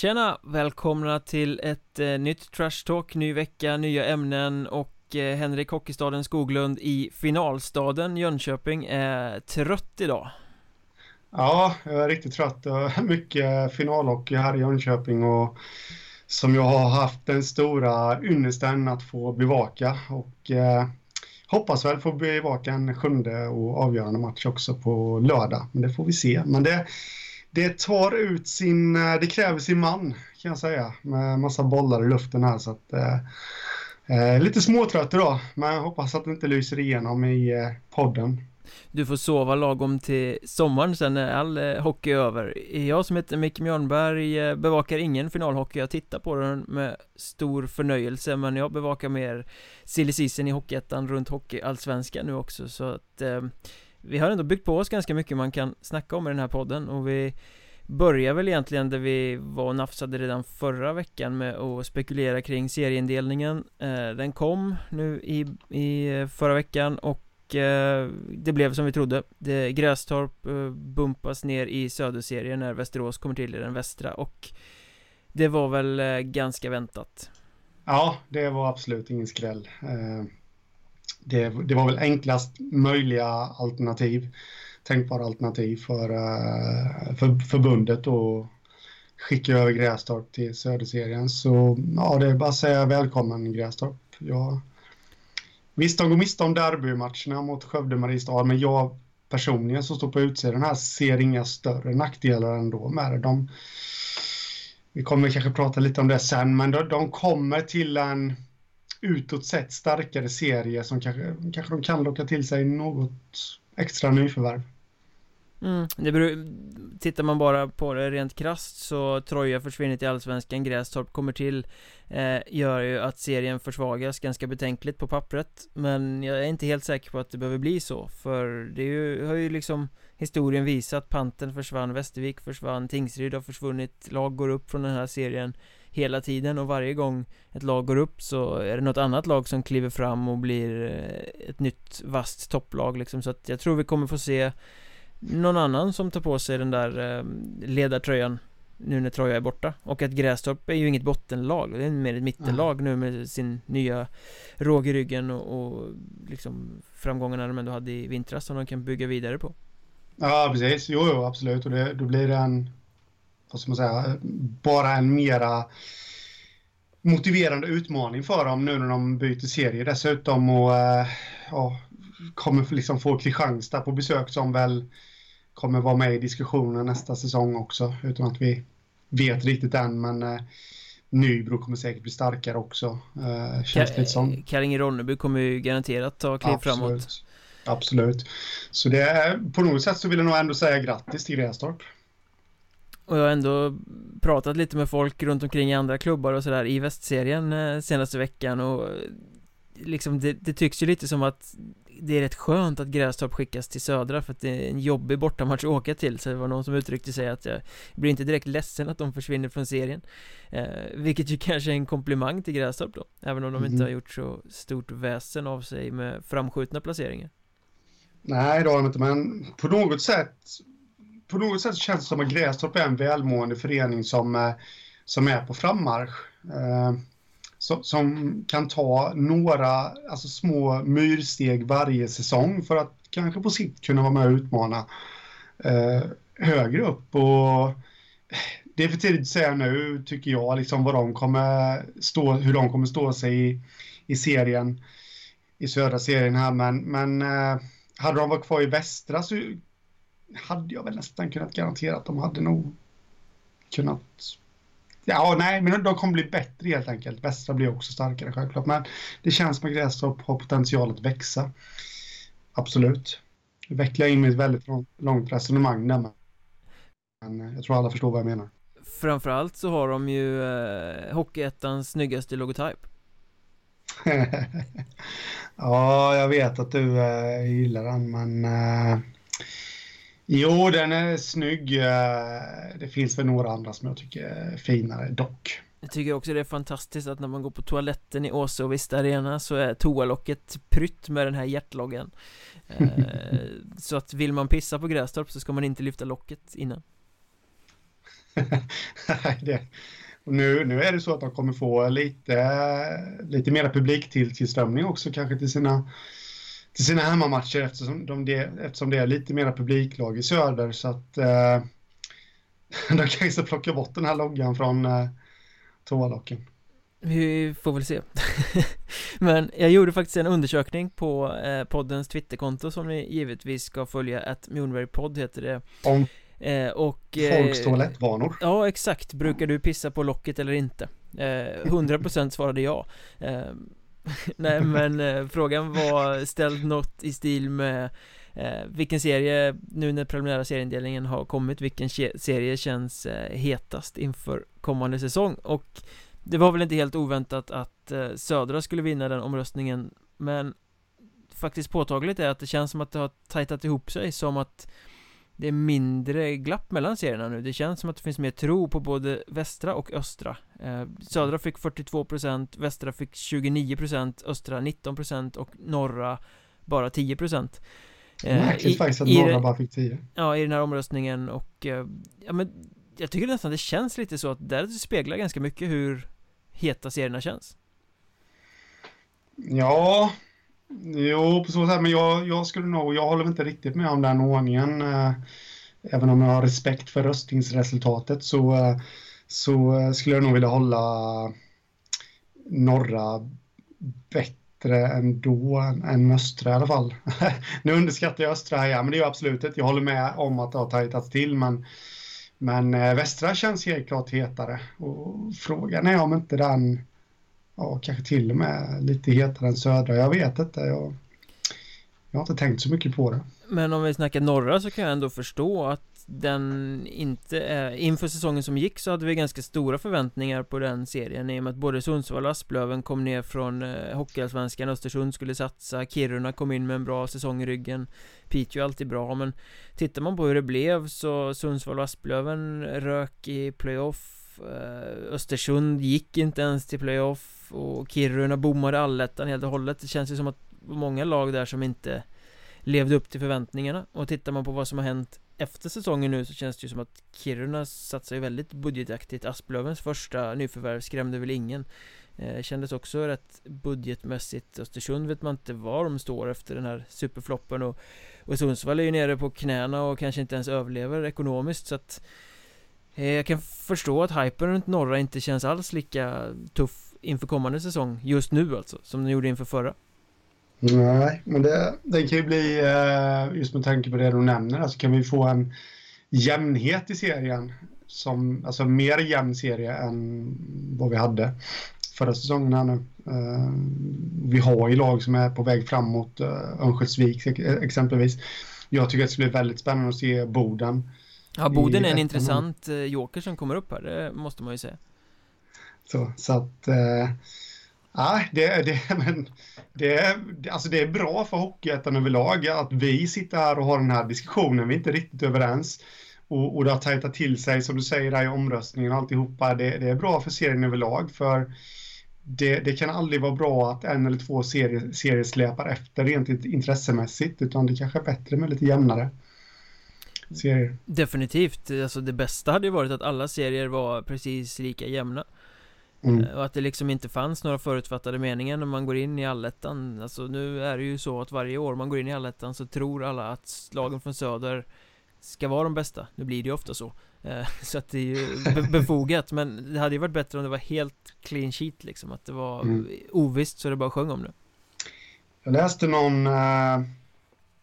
Tjena! Välkomna till ett eh, nytt Trash Talk, ny vecka, nya ämnen och eh, Henrik Hockeystaden Skoglund i finalstaden Jönköping är trött idag. Ja, jag är riktigt trött. Mycket finalhockey här i Jönköping och som jag har haft den stora ynnesten att få bevaka och eh, hoppas väl få bevaka en sjunde och avgörande match också på lördag. Men det får vi se. Men det, det tar ut sin, eh, det kräver sin man kan jag säga med massa bollar i luften här så att eh, eh, lite småtrött idag men jag hoppas att det inte lyser igenom i eh, podden. Du får sova lagom till sommaren sen när all eh, hockey är över Jag som heter Micke Mjörnberg eh, bevakar ingen finalhockey Jag tittar på den med stor förnöjelse Men jag bevakar mer silly season i Hockeyettan runt Hockeyallsvenskan nu också så att eh, vi har ändå byggt på oss ganska mycket man kan snacka om i den här podden och vi Börjar väl egentligen där vi var och nafsade redan förra veckan med att spekulera kring serieindelningen. Eh, den kom nu i, i eh, förra veckan och eh, det blev som vi trodde. Det, Grästorp bumpas ner i söderserien när Västerås kommer till i den västra och det var väl ganska väntat. Ja, det var absolut ingen skräll det, det var väl enklast möjliga alternativ tänkbara alternativ för, eh, för förbundet och skicka över Grästorp till Söderserien. Så ja, det är bara att säga välkommen Grästorp. Jag Visst, de går miste om derbymatcherna mot Skövde Mariestad, men jag personligen som står på utsidan här ser inga större nackdelar ändå med det. De, vi kommer kanske prata lite om det sen, men de, de kommer till en utåt sett starkare serie som kanske, kanske de kan locka till sig något extra nyförvärv. Mm, det beror, tittar man bara på det rent krast så Troja försvinner till Allsvenskan, Grästorp kommer till eh, Gör ju att serien försvagas ganska betänkligt på pappret. Men jag är inte helt säker på att det behöver bli så För det ju, har ju liksom historien visat. Panten försvann, Västervik försvann, Tingsryd har försvunnit Lag går upp från den här serien hela tiden och varje gång ett lag går upp så är det något annat lag som kliver fram och blir eh, ett nytt vasst topplag liksom. Så att jag tror vi kommer få se någon annan som tar på sig den där eh, ledartröjan nu när Troja är borta. Och att Grästorp är ju inget bottenlag det är mer ett mittenlag nu med sin nya råg i ryggen och, och liksom framgångarna de ändå hade i vintras som de kan bygga vidare på. Ja precis, jo, jo absolut. Och det, då blir det en vad ska man säga, bara en mera motiverande utmaning för dem nu när de byter serie dessutom och äh, ja, kommer liksom få Kristianstad på besök som väl kommer vara med i diskussionen nästa säsong också utan att vi vet riktigt än men eh, Nybro kommer säkert bli starkare också eh, känns det som. Kallinge-Ronneby kommer ju garanterat ta kliv Absolut. framåt. Absolut. Så det är på något sätt så vill jag nog ändå säga grattis till Grästorp och jag har ändå pratat lite med folk runt omkring i andra klubbar och sådär i västserien eh, senaste veckan och liksom det, det, tycks ju lite som att det är rätt skönt att Grästorp skickas till Södra för att det är en jobbig bortamatch att åka till. Så det var någon som uttryckte sig att jag blir inte direkt ledsen att de försvinner från serien. Eh, Vilket ju kanske är en komplimang till Grästorp då Även om de mm. inte har gjort så stort väsen av sig med framskjutna placeringar. Nej det har de inte men på något sätt på något sätt känns det som att Grästorp är en välmående förening som, eh, som är på frammarsch eh, som, som kan ta några alltså små myrsteg varje säsong för att kanske på sikt kunna vara med och utmana eh, högre upp. Och det är för tidigt att säga nu, tycker jag, liksom vad de kommer stå, hur de kommer stå sig i, i serien, i södra serien här. Men, men eh, hade de varit kvar i västra så hade jag väl nästan kunnat garantera att de hade nog kunnat Ja, nej, men de kommer bli bättre helt enkelt. Västra blir också starkare självklart, men det känns som att Grästorp har potential att växa. Absolut. Nu vecklar jag in mig i ett väldigt långt resonemang där, men jag tror alla förstår vad jag menar. Framförallt så har de ju eh, Hockeyettans snyggaste logotyp. ja, jag vet att du eh, gillar den, men eh, Jo, den är snygg. Eh, det finns väl några andra som jag tycker är finare dock. Jag tycker också det är fantastiskt att när man går på toaletten i Åse och Vista Arena så är toalocket prytt med den här hjärtloggen. Eh, så att vill man pissa på Grästorp så ska man inte lyfta locket innan. det, nu, nu är det så att de kommer få lite, lite mera publiktillströmning också kanske till sina, till sina hemmamatcher eftersom, de det, eftersom det är lite mera publiklag i söder. Så att eh, de kanske plocka bort den här loggan från eh, toalocken. Vi får väl se. Men jag gjorde faktiskt en undersökning på eh, poddens Twitterkonto som ni givetvis ska följa att Moonberry-podd heter det. Om eh, och, eh, Folks toalettvanor. Ja exakt, brukar du pissa på locket eller inte? Eh, 100% svarade ja. Eh, Nej men eh, frågan var ställd något i stil med eh, vilken serie, nu när preliminära serieindelningen har kommit, vilken serie känns eh, hetast inför kommande säsong? Och det var väl inte helt oväntat att eh, Södra skulle vinna den omröstningen Men Faktiskt påtagligt är att det känns som att det har tajtat ihop sig som att det är mindre glapp mellan serierna nu. Det känns som att det finns mer tro på både västra och östra. Eh, Södra fick 42% Västra fick 29% Östra 19% och norra bara 10% eh, Märkligt faktiskt att norra bara fick 10 Ja, i den här omröstningen och eh, Ja men Jag tycker nästan det känns lite så att där speglar ganska mycket hur heta serierna känns? Ja, jo på så sätt, men jag, jag skulle nog, jag håller inte riktigt med om den ordningen. Eh, även om jag har respekt för röstningsresultatet så, eh, så eh, skulle jag nog vilja hålla norra bättre ändå än, än östra i alla fall. nu underskattar jag östra här, ja, men det är absolut ett. Jag håller med om att det har tajtats till, men men västra känns helt klart hetare och frågan är om inte den, ja kanske till och med lite hetare än södra. Jag vet inte. Jag, jag har inte tänkt så mycket på det. Men om vi snackar norra så kan jag ändå förstå att den inte är Inför säsongen som gick så hade vi ganska stora förväntningar på den serien i och med att både Sundsvall och Asplöven kom ner från eh, Hockeyallsvenskan Östersund skulle satsa Kiruna kom in med en bra säsong i ryggen Piteå är alltid bra men Tittar man på hur det blev så Sundsvall och Asplöven rök i playoff eh, Eh, Östersund gick inte ens till playoff och Kiruna bommade allettan helt och hållet. Det känns ju som att många lag där som inte levde upp till förväntningarna. Och tittar man på vad som har hänt efter säsongen nu så känns det ju som att Kiruna satsar ju väldigt budgetaktigt. Asplövens första nyförvärv skrämde väl ingen. Eh, Kändes också rätt budgetmässigt. Östersund vet man inte var de står efter den här superfloppen och, och Sundsvall är ju nere på knäna och kanske inte ens överlever ekonomiskt. Så att Eh, jag kan förstå att hypen runt norra inte känns alls lika tuff inför kommande säsong just nu alltså som den gjorde inför förra Nej, men det, det kan ju bli, eh, just med tanke på det du nämner, alltså kan vi få en jämnhet i serien. Som, alltså mer jämn serie än vad vi hade förra säsongen här nu. Eh, vi har ju lag som är på väg framåt, Örnsköldsvik exempelvis. Jag tycker att det ska bli väldigt spännande att se Boden. Ja, Boden är en intressant joker som kommer upp här, det måste man ju säga. Så, så att, uh, Ja, det, det, men det, alltså det är bra för Hockeyettan överlag att vi sitter här och har den här diskussionen. Vi är inte riktigt överens. Och, och det har tajtat till sig, som du säger där i omröstningen och alltihopa. Det, det är bra för serien överlag. För det, det, kan aldrig vara bra att en eller två serier, serier släpar efter rent intressemässigt. Utan det kanske är bättre med lite jämnare serier. Definitivt. Alltså det bästa hade ju varit att alla serier var precis lika jämna. Mm. Eh, och att det liksom inte fanns några förutfattade meningar när man går in i allettan Alltså nu är det ju så att varje år man går in i allettan så tror alla att lagen från söder Ska vara de bästa, nu blir det ju ofta så eh, Så att det är ju befogat men det hade ju varit bättre om det var helt clean sheet liksom Att det var mm. ovisst så det bara sjöng om det Jag läste någon äh,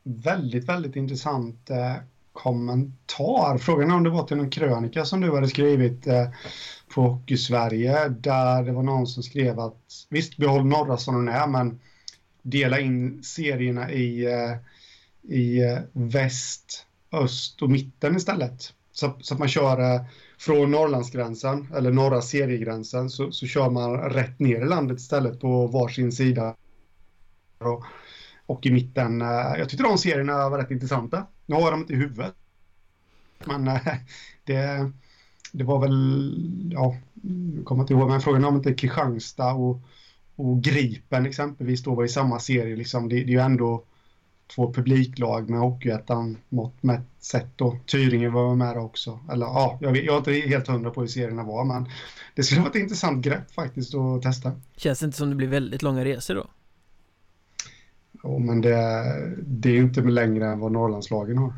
väldigt, väldigt intressant äh, kommentar Frågan är om det var till någon krönika som du hade skrivit eh, på Hockey-Sverige där det var någon som skrev att visst, behåll norra som den är, men dela in serierna i, eh, i eh, väst, öst och mitten istället. Så, så att man kör eh, från Norrlandsgränsen, eller norra seriegränsen, så, så kör man rätt ner i landet istället på varsin sida. Och, och i mitten, eh, jag tyckte de serierna var rätt intressanta. Nu har jag dem inte i huvudet. Men eh, det, det var väl, ja, jag kommer inte ihåg, men frågan är om inte Kristianstad och, och Gripen exempelvis då var i samma serie. Liksom. Det, det är ju ändå två publiklag med Hockeyettan mått mätt sett då. Tyringe var med också. Eller ja, jag, vet, jag är inte helt hundra på hur serierna var men det skulle vara ett intressant grepp faktiskt att testa. Känns det inte som det blir väldigt långa resor då? Men det, det är inte längre än vad Norrlandslagen har.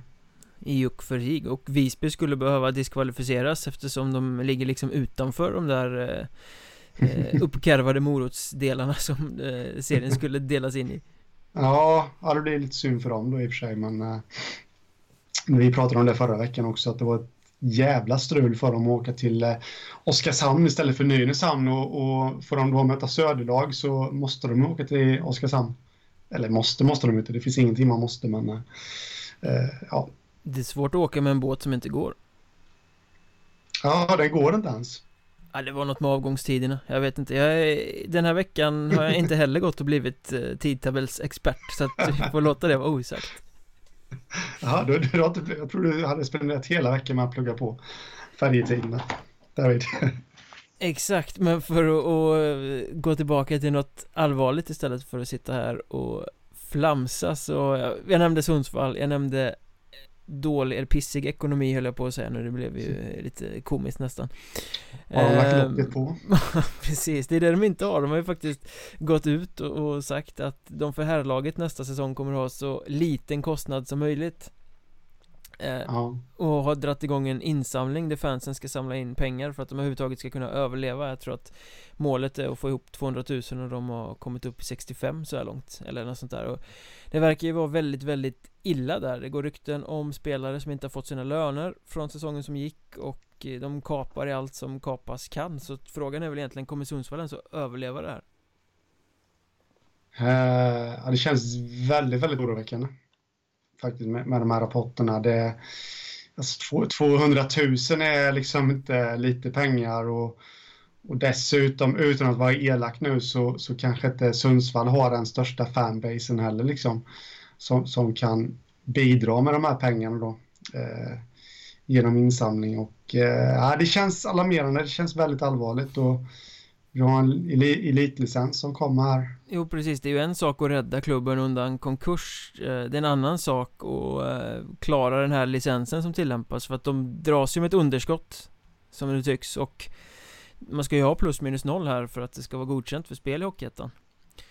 I och för sig. Och Visby skulle behöva diskvalificeras eftersom de ligger liksom utanför de där eh, eh uppkarvade morotsdelarna som eh, serien skulle delas in i. Ja, ja, det blir lite synd för dem då i och för sig, men eh, vi pratade om det förra veckan också, att det var ett jävla strul för dem att åka till eh, Oskarshamn istället för Nynäshamn och, och får de då möta Söderlag så måste de åka till Oskarshamn. Eller måste, måste de inte, det finns ingenting man måste, men eh, eh, ja. Det är svårt att åka med en båt som inte går. Ja, den går inte ens. Ja, det var något med avgångstiderna, jag vet inte jag, Den här veckan har jag inte heller gått och blivit eh, tidtabellsexpert Så att vi får låta det vara osagt Ja, du, du, jag tror du hade spenderat hela veckan med att plugga på färjetiderna David Exakt, men för att, gå tillbaka till något allvarligt istället för att sitta här och flamsa så Jag nämnde Sundsvall, jag nämnde dålig, eller pissig ekonomi höll jag på att säga nu, det blev ju lite komiskt nästan. Har de lagt locket på? Precis, det är det de inte har, de har ju faktiskt gått ut och sagt att de för herrlaget nästa säsong kommer att ha så liten kostnad som möjligt Eh, ja. Och har dragit igång en insamling där fansen ska samla in pengar för att de överhuvudtaget ska kunna överleva. Jag tror att målet är att få ihop 200 000 och de har kommit upp i 65 så här långt Eller något sånt där. Och Det verkar ju vara väldigt, väldigt illa där. Det går rykten om spelare som inte har fått sina löner från säsongen som gick och de kapar i allt som kapas kan. Så frågan är väl egentligen, kommer Sundsvall ens att överleva det här? Uh, det känns väldigt, väldigt oroväckande faktiskt med, med de här rapporterna. Det, alltså, 200 000 är liksom inte lite pengar och, och dessutom utan att vara elak nu så, så kanske inte Sundsvall har den största fanbasen heller liksom som, som kan bidra med de här pengarna då eh, genom insamling och eh, det känns alarmerande, det känns väldigt allvarligt och vi har en elitlicens som kommer. Här Jo precis, det är ju en sak att rädda klubben undan konkurs. Eh, Det är en annan sak att eh, klara den här licensen som tillämpas för att de dras ju med ett underskott Som det tycks och Man ska ju ha plus minus noll här för att det ska vara godkänt för spel i Hockeyettan.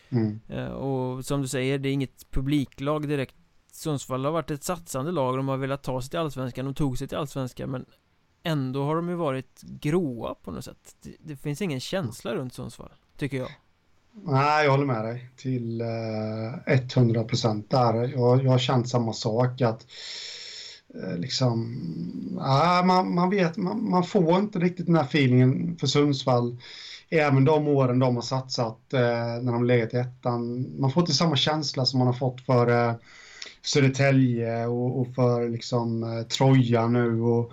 Mm. Eh, och som du säger, det är inget publiklag direkt. Sundsvall har varit ett satsande lag, de har velat ta sig till Allsvenskan, de tog sig till Allsvenskan men Ändå har de ju varit gråa på något sätt Det, det finns ingen känsla runt Sundsvall, tycker jag Nej, jag håller med dig till eh, 100 procent där. Jag, jag har känt samma sak att eh, liksom, ja, man, man vet, man, man, får inte riktigt den här feelingen för Sundsvall. Även de åren de har satsat eh, när de legat i ettan. Man får inte samma känsla som man har fått för eh, Södertälje och, och för liksom eh, Troja nu. Och,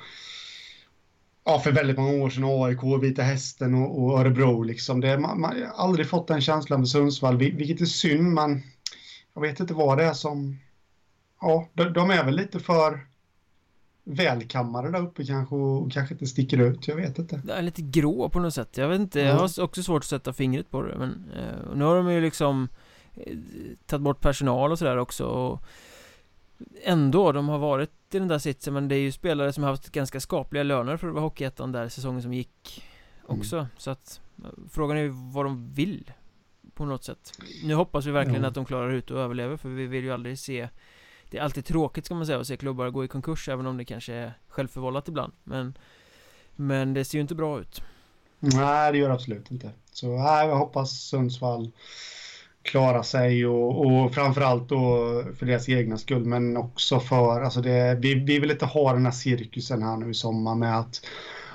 ja, för väldigt många år sedan, AIK, Vita Hästen och, och Örebro. Liksom. Det, man, man har aldrig fått den känslan med Sundsvall, vilket är synd, men jag vet inte vad det är som... Ja, de, de är väl lite för välkammade där uppe kanske och kanske inte sticker ut, jag vet inte. Det är lite grå på något sätt, jag vet inte, jag har också svårt att sätta fingret på det, men eh, nu har de ju liksom eh, tagit bort personal och sådär också och ändå, de har varit i den där sitsen men det är ju spelare som har haft ganska skapliga löner för att vara Hockeyettan där säsongen som gick också. Mm. så att frågan är ju vad de vill på något sätt. Nu hoppas vi verkligen mm. att de klarar ut och överlever för vi vill ju aldrig se Det är alltid tråkigt ska man säga att se klubbar gå i konkurs även om det kanske är självförvållat ibland. Men Men det ser ju inte bra ut. Nej det gör det absolut inte. Så nej, jag hoppas Sundsvall klara sig och, och framförallt då för deras egna skull men också för, alltså det, vi, vi vill inte ha den här cirkusen här nu i sommar med att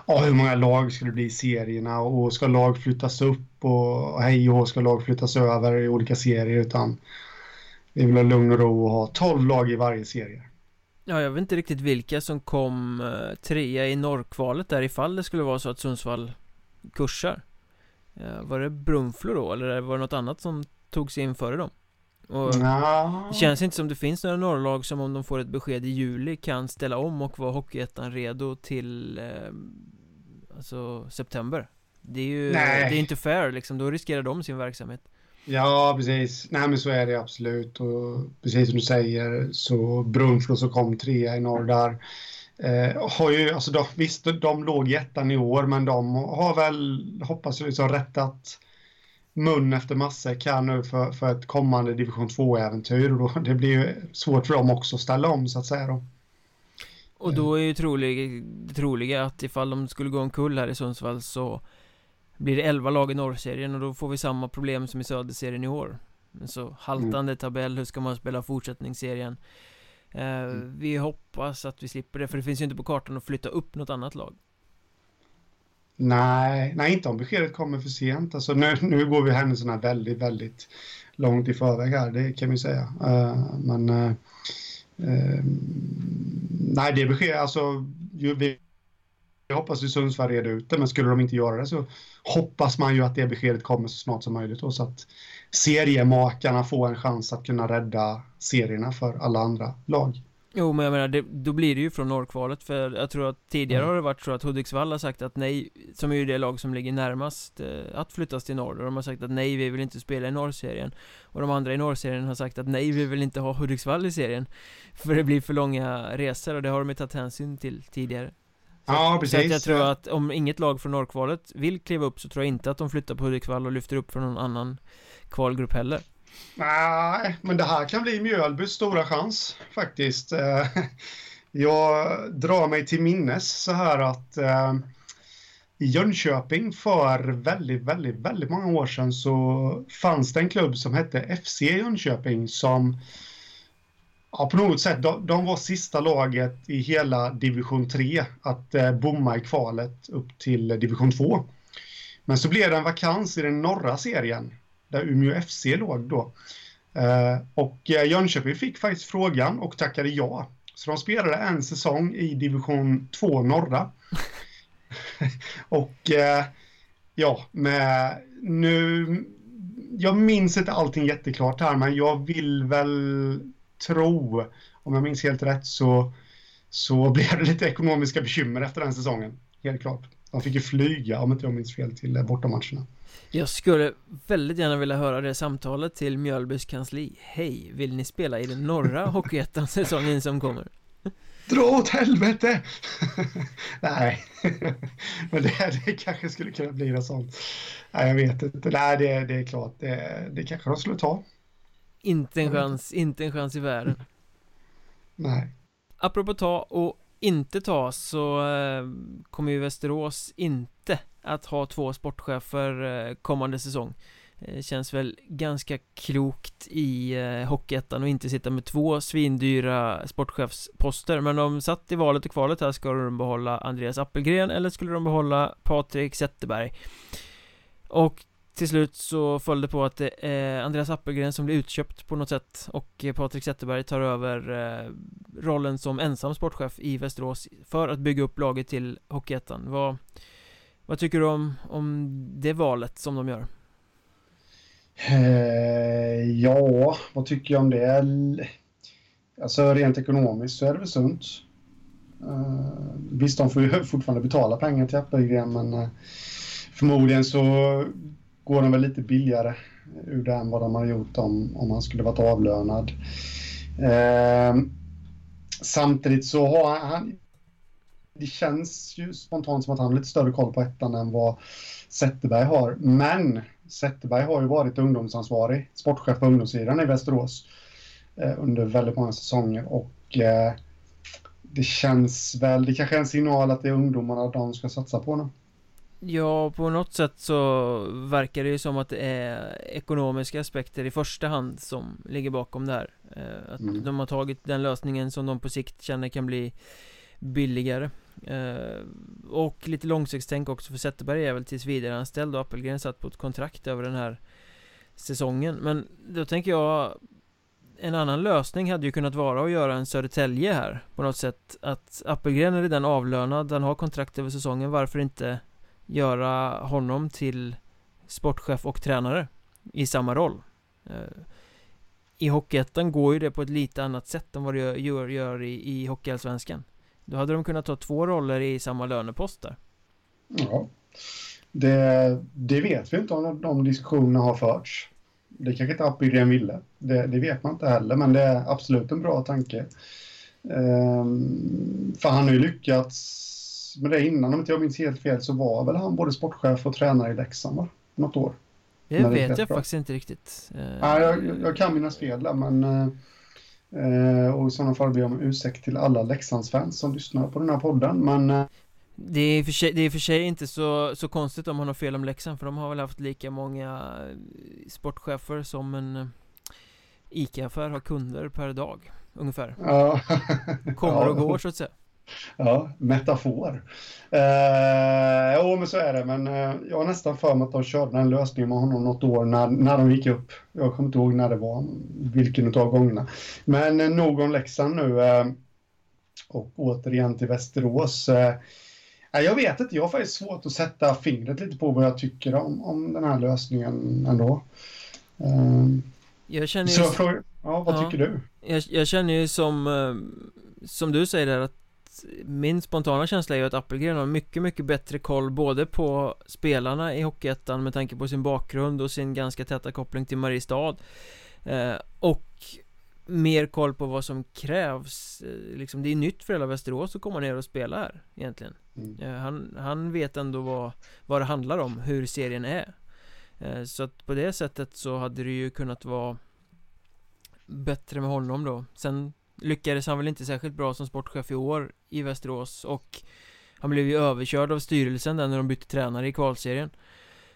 ja, hur många lag ska det bli i serierna och ska lag flyttas upp och hej och ska lag flyttas över i olika serier utan vi vill ha lugn och ro och ha 12 lag i varje serie. Ja, jag vet inte riktigt vilka som kom eh, trea i norrkvalet där ifall det skulle vara så att Sundsvall kursar. Eh, var det Brunflo då eller var det något annat som tog sig in före dem och Det känns inte som det finns några norrlag som om de får ett besked i juli kan ställa om och vara Hockeyettan redo till eh, Alltså september Det är ju, Nej. det är inte fair liksom, då riskerar de sin verksamhet Ja, precis. Nej, men så är det absolut. Och precis som du säger så Brunflo som kom trea i norr där eh, har ju, alltså de, visst, de låg i ettan i år, men de har väl, hoppas jag, liksom rättat mun efter matsäck här nu för, för ett kommande division 2-äventyr. Och då, det blir ju svårt för dem också att ställa om så att säga då. Och då är ju trolig, det troliga att ifall de skulle gå omkull här i Sundsvall så blir det 11 lag i norrserien och då får vi samma problem som i söderserien i år. Så haltande mm. tabell, hur ska man spela fortsättningsserien? Eh, mm. Vi hoppas att vi slipper det, för det finns ju inte på kartan att flytta upp något annat lag. Nej, nej inte om beskedet kommer för sent. Alltså nu, nu går vi händelserna väldigt, väldigt långt i förväg här, det kan vi säga. Uh, men uh, uh, nej, det beskedet, alltså vi jag hoppas ju Sundsvall reder ut det, men skulle de inte göra det så hoppas man ju att det beskedet kommer så snart som möjligt då, så att seriemakarna får en chans att kunna rädda serierna för alla andra lag. Jo, men jag menar, det, då blir det ju från norrkvalet, för jag tror att tidigare mm. har det varit så att Hudiksvall har sagt att nej, som är ju det lag som ligger närmast eh, att flyttas till norr, och de har sagt att nej, vi vill inte spela i norrserien. Och de andra i norrserien har sagt att nej, vi vill inte ha Hudiksvall i serien, för det blir för långa resor, och det har de ju tagit hänsyn till tidigare. Ja, precis. Så jag tror att om inget lag från norrkvalet vill kliva upp så tror jag inte att de flyttar på Hudiksvall och lyfter upp från någon annan kvalgrupp heller. Nej, men det här kan bli Mjölbys stora chans faktiskt. Eh, jag drar mig till minnes så här att eh, i Jönköping för väldigt, väldigt, väldigt många år sedan så fanns det en klubb som hette FC Jönköping som Ja, på något sätt. De, de, var sista laget i hela division 3 att eh, bomma i kvalet upp till eh, division 2. Men så blev det en vakans i den norra serien där Umeå FC låg då. Eh, och eh, Jönköping fick faktiskt frågan och tackade ja. Så de spelade en säsong i division 2 norra. och eh, ja, med nu... Jag minns inte allting jätteklart här, men jag vill väl tro, om jag minns helt rätt, så, så blev det lite ekonomiska bekymmer efter den säsongen. Helt klart. De fick ju flyga, om inte jag minns fel, till bortamatcherna. Jag skulle väldigt gärna vilja höra det samtalet till Mjölbys kansli. Hej, vill ni spela i den norra Hockeyettan säsongen som kommer? Dra åt helvete! Nej, men det, det kanske skulle kunna bli något sånt. Nej, jag vet inte. Nej, det, det är klart, det, det kanske de skulle ta. Inte en chans, inte en chans i världen. Nej. Apropå ta och inte ta så eh, kommer ju Västerås inte att ha två sportchefer eh, kommande säsong eh, Känns väl ganska klokt i eh, Hockeyettan och inte sitta med två svindyra sportchefsposter Men de satt i valet och kvalet här, ska de behålla Andreas Appelgren eller skulle de behålla Patrik Zetterberg? Och till slut så följde det på att det är Andreas Appelgren som blir utköpt på något sätt och Patrik Zetterberg tar över rollen som ensam sportchef i Västerås för att bygga upp laget till Hockeyettan. Vad, vad tycker du om, om det valet som de gör? Eh, ja, vad tycker jag om det? Alltså rent ekonomiskt så är det väl sunt. Eh, visst, de får ju fortfarande betala pengar till Appelgren, men eh, förmodligen så går de väl lite billigare ur det än vad de har gjort om, om han skulle varit avlönad. Eh, samtidigt så har han, det känns ju spontant som att han har lite större koll på ettan än vad Zetterberg har. Men Zetterberg har ju varit ungdomsansvarig, sportchef på ungdomssidan i Västerås eh, under väldigt många säsonger och eh, det känns väl, det kanske är en signal att det är ungdomarna de ska satsa på nu. Ja, på något sätt så verkar det ju som att det är ekonomiska aspekter i första hand som ligger bakom det här eh, Att mm. de har tagit den lösningen som de på sikt känner kan bli billigare. Eh, Och lite långsiktstänk också för Zetterberg är väl tills vidare anställd och Appelgren satt på ett kontrakt över den här säsongen. Men då tänker jag en annan lösning hade ju kunnat vara att göra en Södertälje här på något sätt. Att Appelgren är redan avlönad, han har kontrakt över säsongen, varför inte göra honom till sportchef och tränare i samma roll? Eh, I Hockeyettan går ju det på ett lite annat sätt än vad det gör, gör i, i Hockeyallsvenskan. Då hade de kunnat ta två roller i samma lönepost där Ja Det, det vet vi inte om de diskussionerna har förts Det kanske inte Appelgren ville. Det, det, vet man inte heller, men det är absolut en bra tanke. Um, för han har ju lyckats med det innan, om inte jag minns helt fel, så var väl han både sportchef och tränare i Leksand, va? Något år. Det vet jag bra. faktiskt inte riktigt. Uh, ja, jag, jag, kan minnas fel där, men uh, och i sådana fall ber jag om ursäkt till alla Leksandsfans som lyssnar på den här podden, men uh, det är, för sig, det är för sig inte så, så konstigt om han har fel om Leksand för de har väl haft lika många sportchefer som en ICA-affär har kunder per dag ungefär. Ja. Kommer och går så att säga. Ja, metafor. Eh, jo, men så är det. Men eh, jag har nästan för mig att de körde den lösningen med honom något år när, när de gick upp. Jag kommer inte ihåg när det var, vilken av gångerna. Men eh, nog om Leksand nu. Eh, och återigen till Västerås. Eh, jag vet inte, jag har faktiskt svårt att sätta fingret lite på vad jag tycker om, om den här lösningen ändå. Eh, jag känner ju... Så jag frågar, ja, vad ja, tycker du? Jag, jag, känner ju som, eh, som du säger där att min spontana känsla är ju att Appelgren har mycket, mycket bättre koll både på spelarna i Hockeyettan med tanke på sin bakgrund och sin ganska täta koppling till Mariestad eh, och mer koll på vad som krävs eh, liksom det är nytt för hela Västerås att komma ner och spela här egentligen. Mm. han, han vet ändå vad, vad det handlar om, hur serien är. Så att på det sättet så hade det ju kunnat vara bättre med honom då. Sen lyckades han väl inte särskilt bra som sportchef i år i Västerås och han blev ju överkörd av styrelsen där när de bytte tränare i kvalserien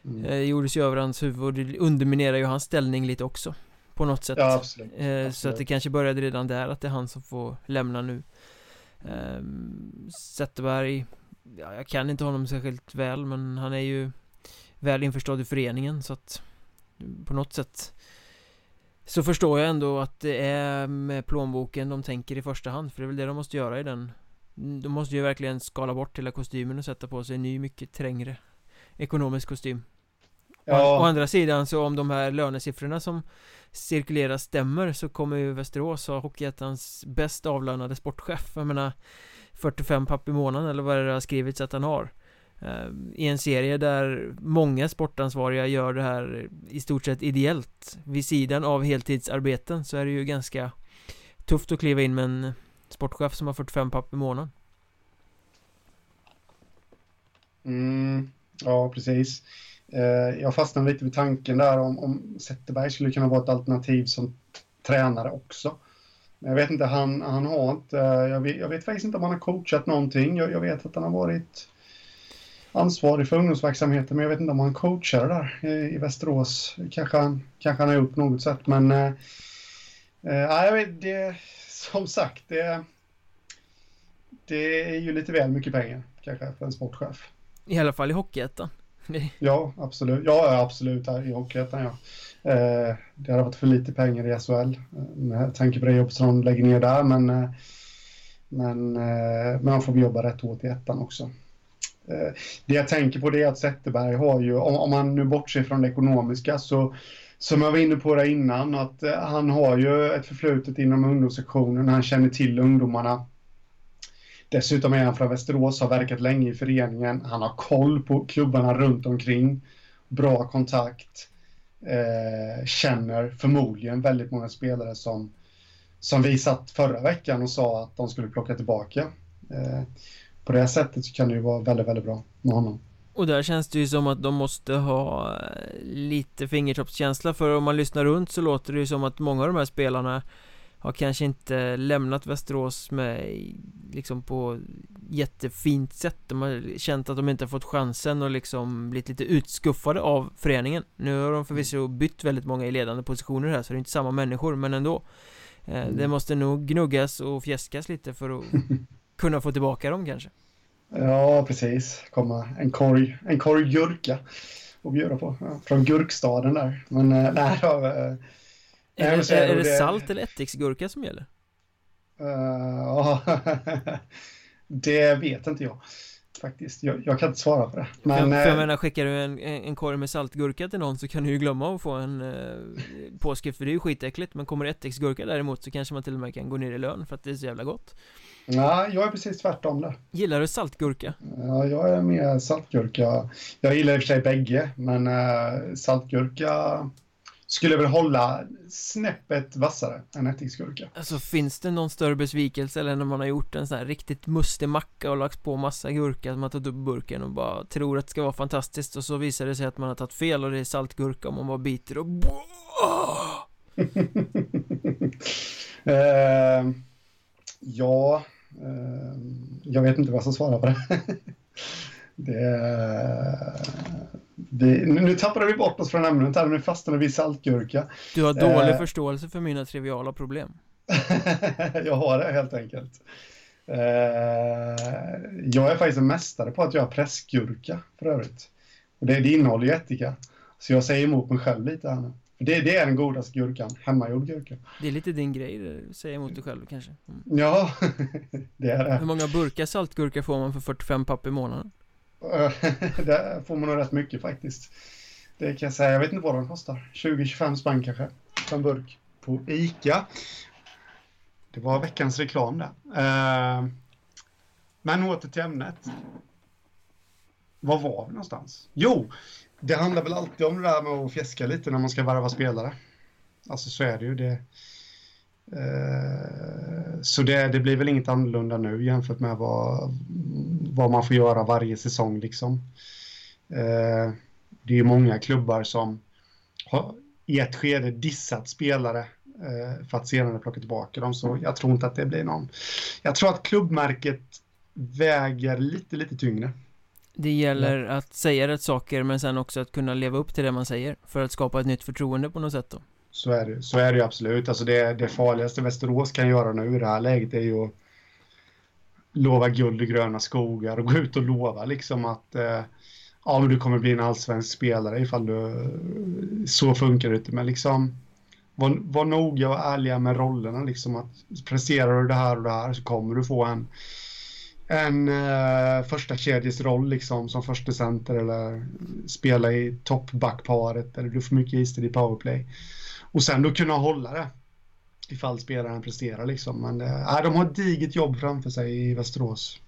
mm. eh, gjordes ju över hans huvud och det underminerar ju hans ställning lite också På något sätt ja, absolut. Eh, absolut. Så att det kanske började redan där att det är han som får lämna nu eh, Zetterberg ja, Jag kan inte honom särskilt väl men han är ju Väl införstådd i föreningen så att På något sätt så förstår jag ändå att det är med plånboken de tänker i första hand För det är väl det de måste göra i den. De måste ju verkligen skala bort hela kostymen och sätta på sig en ny mycket trängre Ekonomisk kostym. Ja. Å, andra sidan så om de här lönesiffrorna som cirkulerar stämmer så kommer ju Västerås ha Hockeyettans bäst avlönade sportchef. Jag menar 45 papp i månaden eller vad det har skrivits att han har Ehm, i en serie där många sportansvariga gör det här i stort sett ideellt vid sidan av heltidsarbeten så är det ju ganska tufft att kliva in med en sportchef som har 45 papp i månaden. Mm, ja, precis. Ehm, jag fastnade lite vid tanken där om, om Zetterberg skulle kunna vara ett alternativ som tränare också. Jag vet inte, han, han har inte, eh, jag vet, jag vet faktiskt inte om han har coachat någonting. Jag, jag vet att han har varit ansvarig för ungdomsverksamheten, men jag vet inte om han coachar där i, i Västerås. Kanske han, kanske han har gjort på något sätt, men eh, eh, jag vet, det, som sagt, det, det är ju lite väl mycket pengar kanske för en sportchef. I alla fall i Hockeyettan. ja, absolut. Ja, absolut, i Hockeyettan, ja. Eh, det hade varit för lite pengar i SHL eh, med tanke på det jobb som de lägger ner där, men, eh, men, men man får jobba rätt hårt i ettan också. Eh, det jag tänker på det är att Zetterberg har ju, om, om man nu bortser från det ekonomiska, så som jag var inne på det innan, att eh, han har ju ett förflutet inom ungdomssektionen, han känner till ungdomarna. Dessutom är han från Västerås, har verkat länge i föreningen, han har koll på klubbarna runt omkring, bra kontakt, eh, känner förmodligen väldigt många spelare som, som vi satt förra veckan och sa att de skulle plocka tillbaka. Eh, på det sättet så kan det ju vara väldigt, väldigt bra med honom. Och där känns det ju som att de måste ha eh, lite fingertoppskänsla för om man lyssnar runt så låter det ju som att många av de här spelarna har kanske inte lämnat Västerås med liksom på jättefint sätt De har känt att de inte har fått chansen och liksom blivit lite utskuffade av föreningen Nu har de förvisso bytt väldigt många i ledande positioner här så det är inte samma människor men ändå eh, mm. Det måste nog gnuggas och fjäskas lite för att kunna få tillbaka dem kanske. Ja, precis. Komma en korg, en korg gurka och bjuda på. Ja, från gurkstaden där. Men äh, nej, då, äh, är, det, är, är det, det salt eller ättiksgurka som gäller? Uh, ja, det vet inte jag faktiskt. Jag, jag, kan inte svara på det. Men, för, för jag menar, skickar du en, en korg med saltgurka till någon så kan du ju glömma att få en eh, påskrift för det är ju skitäckligt. Men kommer det ättiksgurka däremot så kanske man till och med kan gå ner i lön för att det är så jävla gott. Nej, jag är precis tvärtom där. Gillar du saltgurka? Ja, jag är mer saltgurka. Jag gillar i och för sig bägge, men äh, saltgurka skulle väl hålla snäppet vassare än ättiksgurka. Alltså finns det någon större besvikelse eller när man har gjort en sån här riktigt mustig macka och lagt på massa gurka, man har tagit upp burken och bara tror att det ska vara fantastiskt och så visar det sig att man har tagit fel och det är saltgurka och man bara biter och uh, Ja, uh, jag vet inte vad jag ska svara på det. det, det nu tappade vi bort oss från ämnet här, nu fastnade vi i saltgurka. Du har dålig uh, förståelse för mina triviala problem. jag har det helt enkelt. Uh, jag är faktiskt en mästare på att göra pressgurka för övrigt. Och det, det innehåller ju ättika. Så jag säger emot mig själv lite här nu. Det, det är den godaste gurkan, hemmagjord gurka. Det är lite din grej, säga emot dig själv kanske. Mm. Ja, det är det. Hur många burkar saltgurka får man för 45 papp i månaden? det får man nog rätt mycket faktiskt. Det kan jag säga, jag vet inte vad de kostar. 20-25 spänn kanske, för en burk. På ICA. Det var veckans reklam där. Uh, men åter till ämnet. Var var vi någonstans? Jo, det handlar väl alltid om det där med att fjäska lite när man ska värva spelare. Alltså så är det ju. Det, eh, så det, det, blir väl inget annorlunda nu jämfört med vad, vad man får göra varje säsong liksom. Eh, det är många klubbar som har i ett skede dissat spelare eh, för att senare plocka tillbaka dem. Så jag tror inte att det blir någon. Jag tror att klubbmärket väger lite, lite tyngre. Det gäller ja. att säga rätt saker men sen också att kunna leva upp till det man säger för att skapa ett nytt förtroende på något sätt då. Så är det, så är det ju absolut. Alltså det, det farligaste Västerås kan göra nu i det här läget är ju att lova guld i gröna skogar och gå ut och lova liksom att eh, ja, men du kommer bli en allsvensk spelare ifall du så funkar det inte. Men liksom var, var noga och ärliga med rollerna liksom att presterar du det här och det här så kommer du få en en uh, första kedjesroll liksom som första center eller spela i toppbackparet eller du får mycket istid i powerplay. Och sen då kunna hålla det ifall spelaren presterar liksom. Men uh, de har ett diget jobb framför sig i Västerås.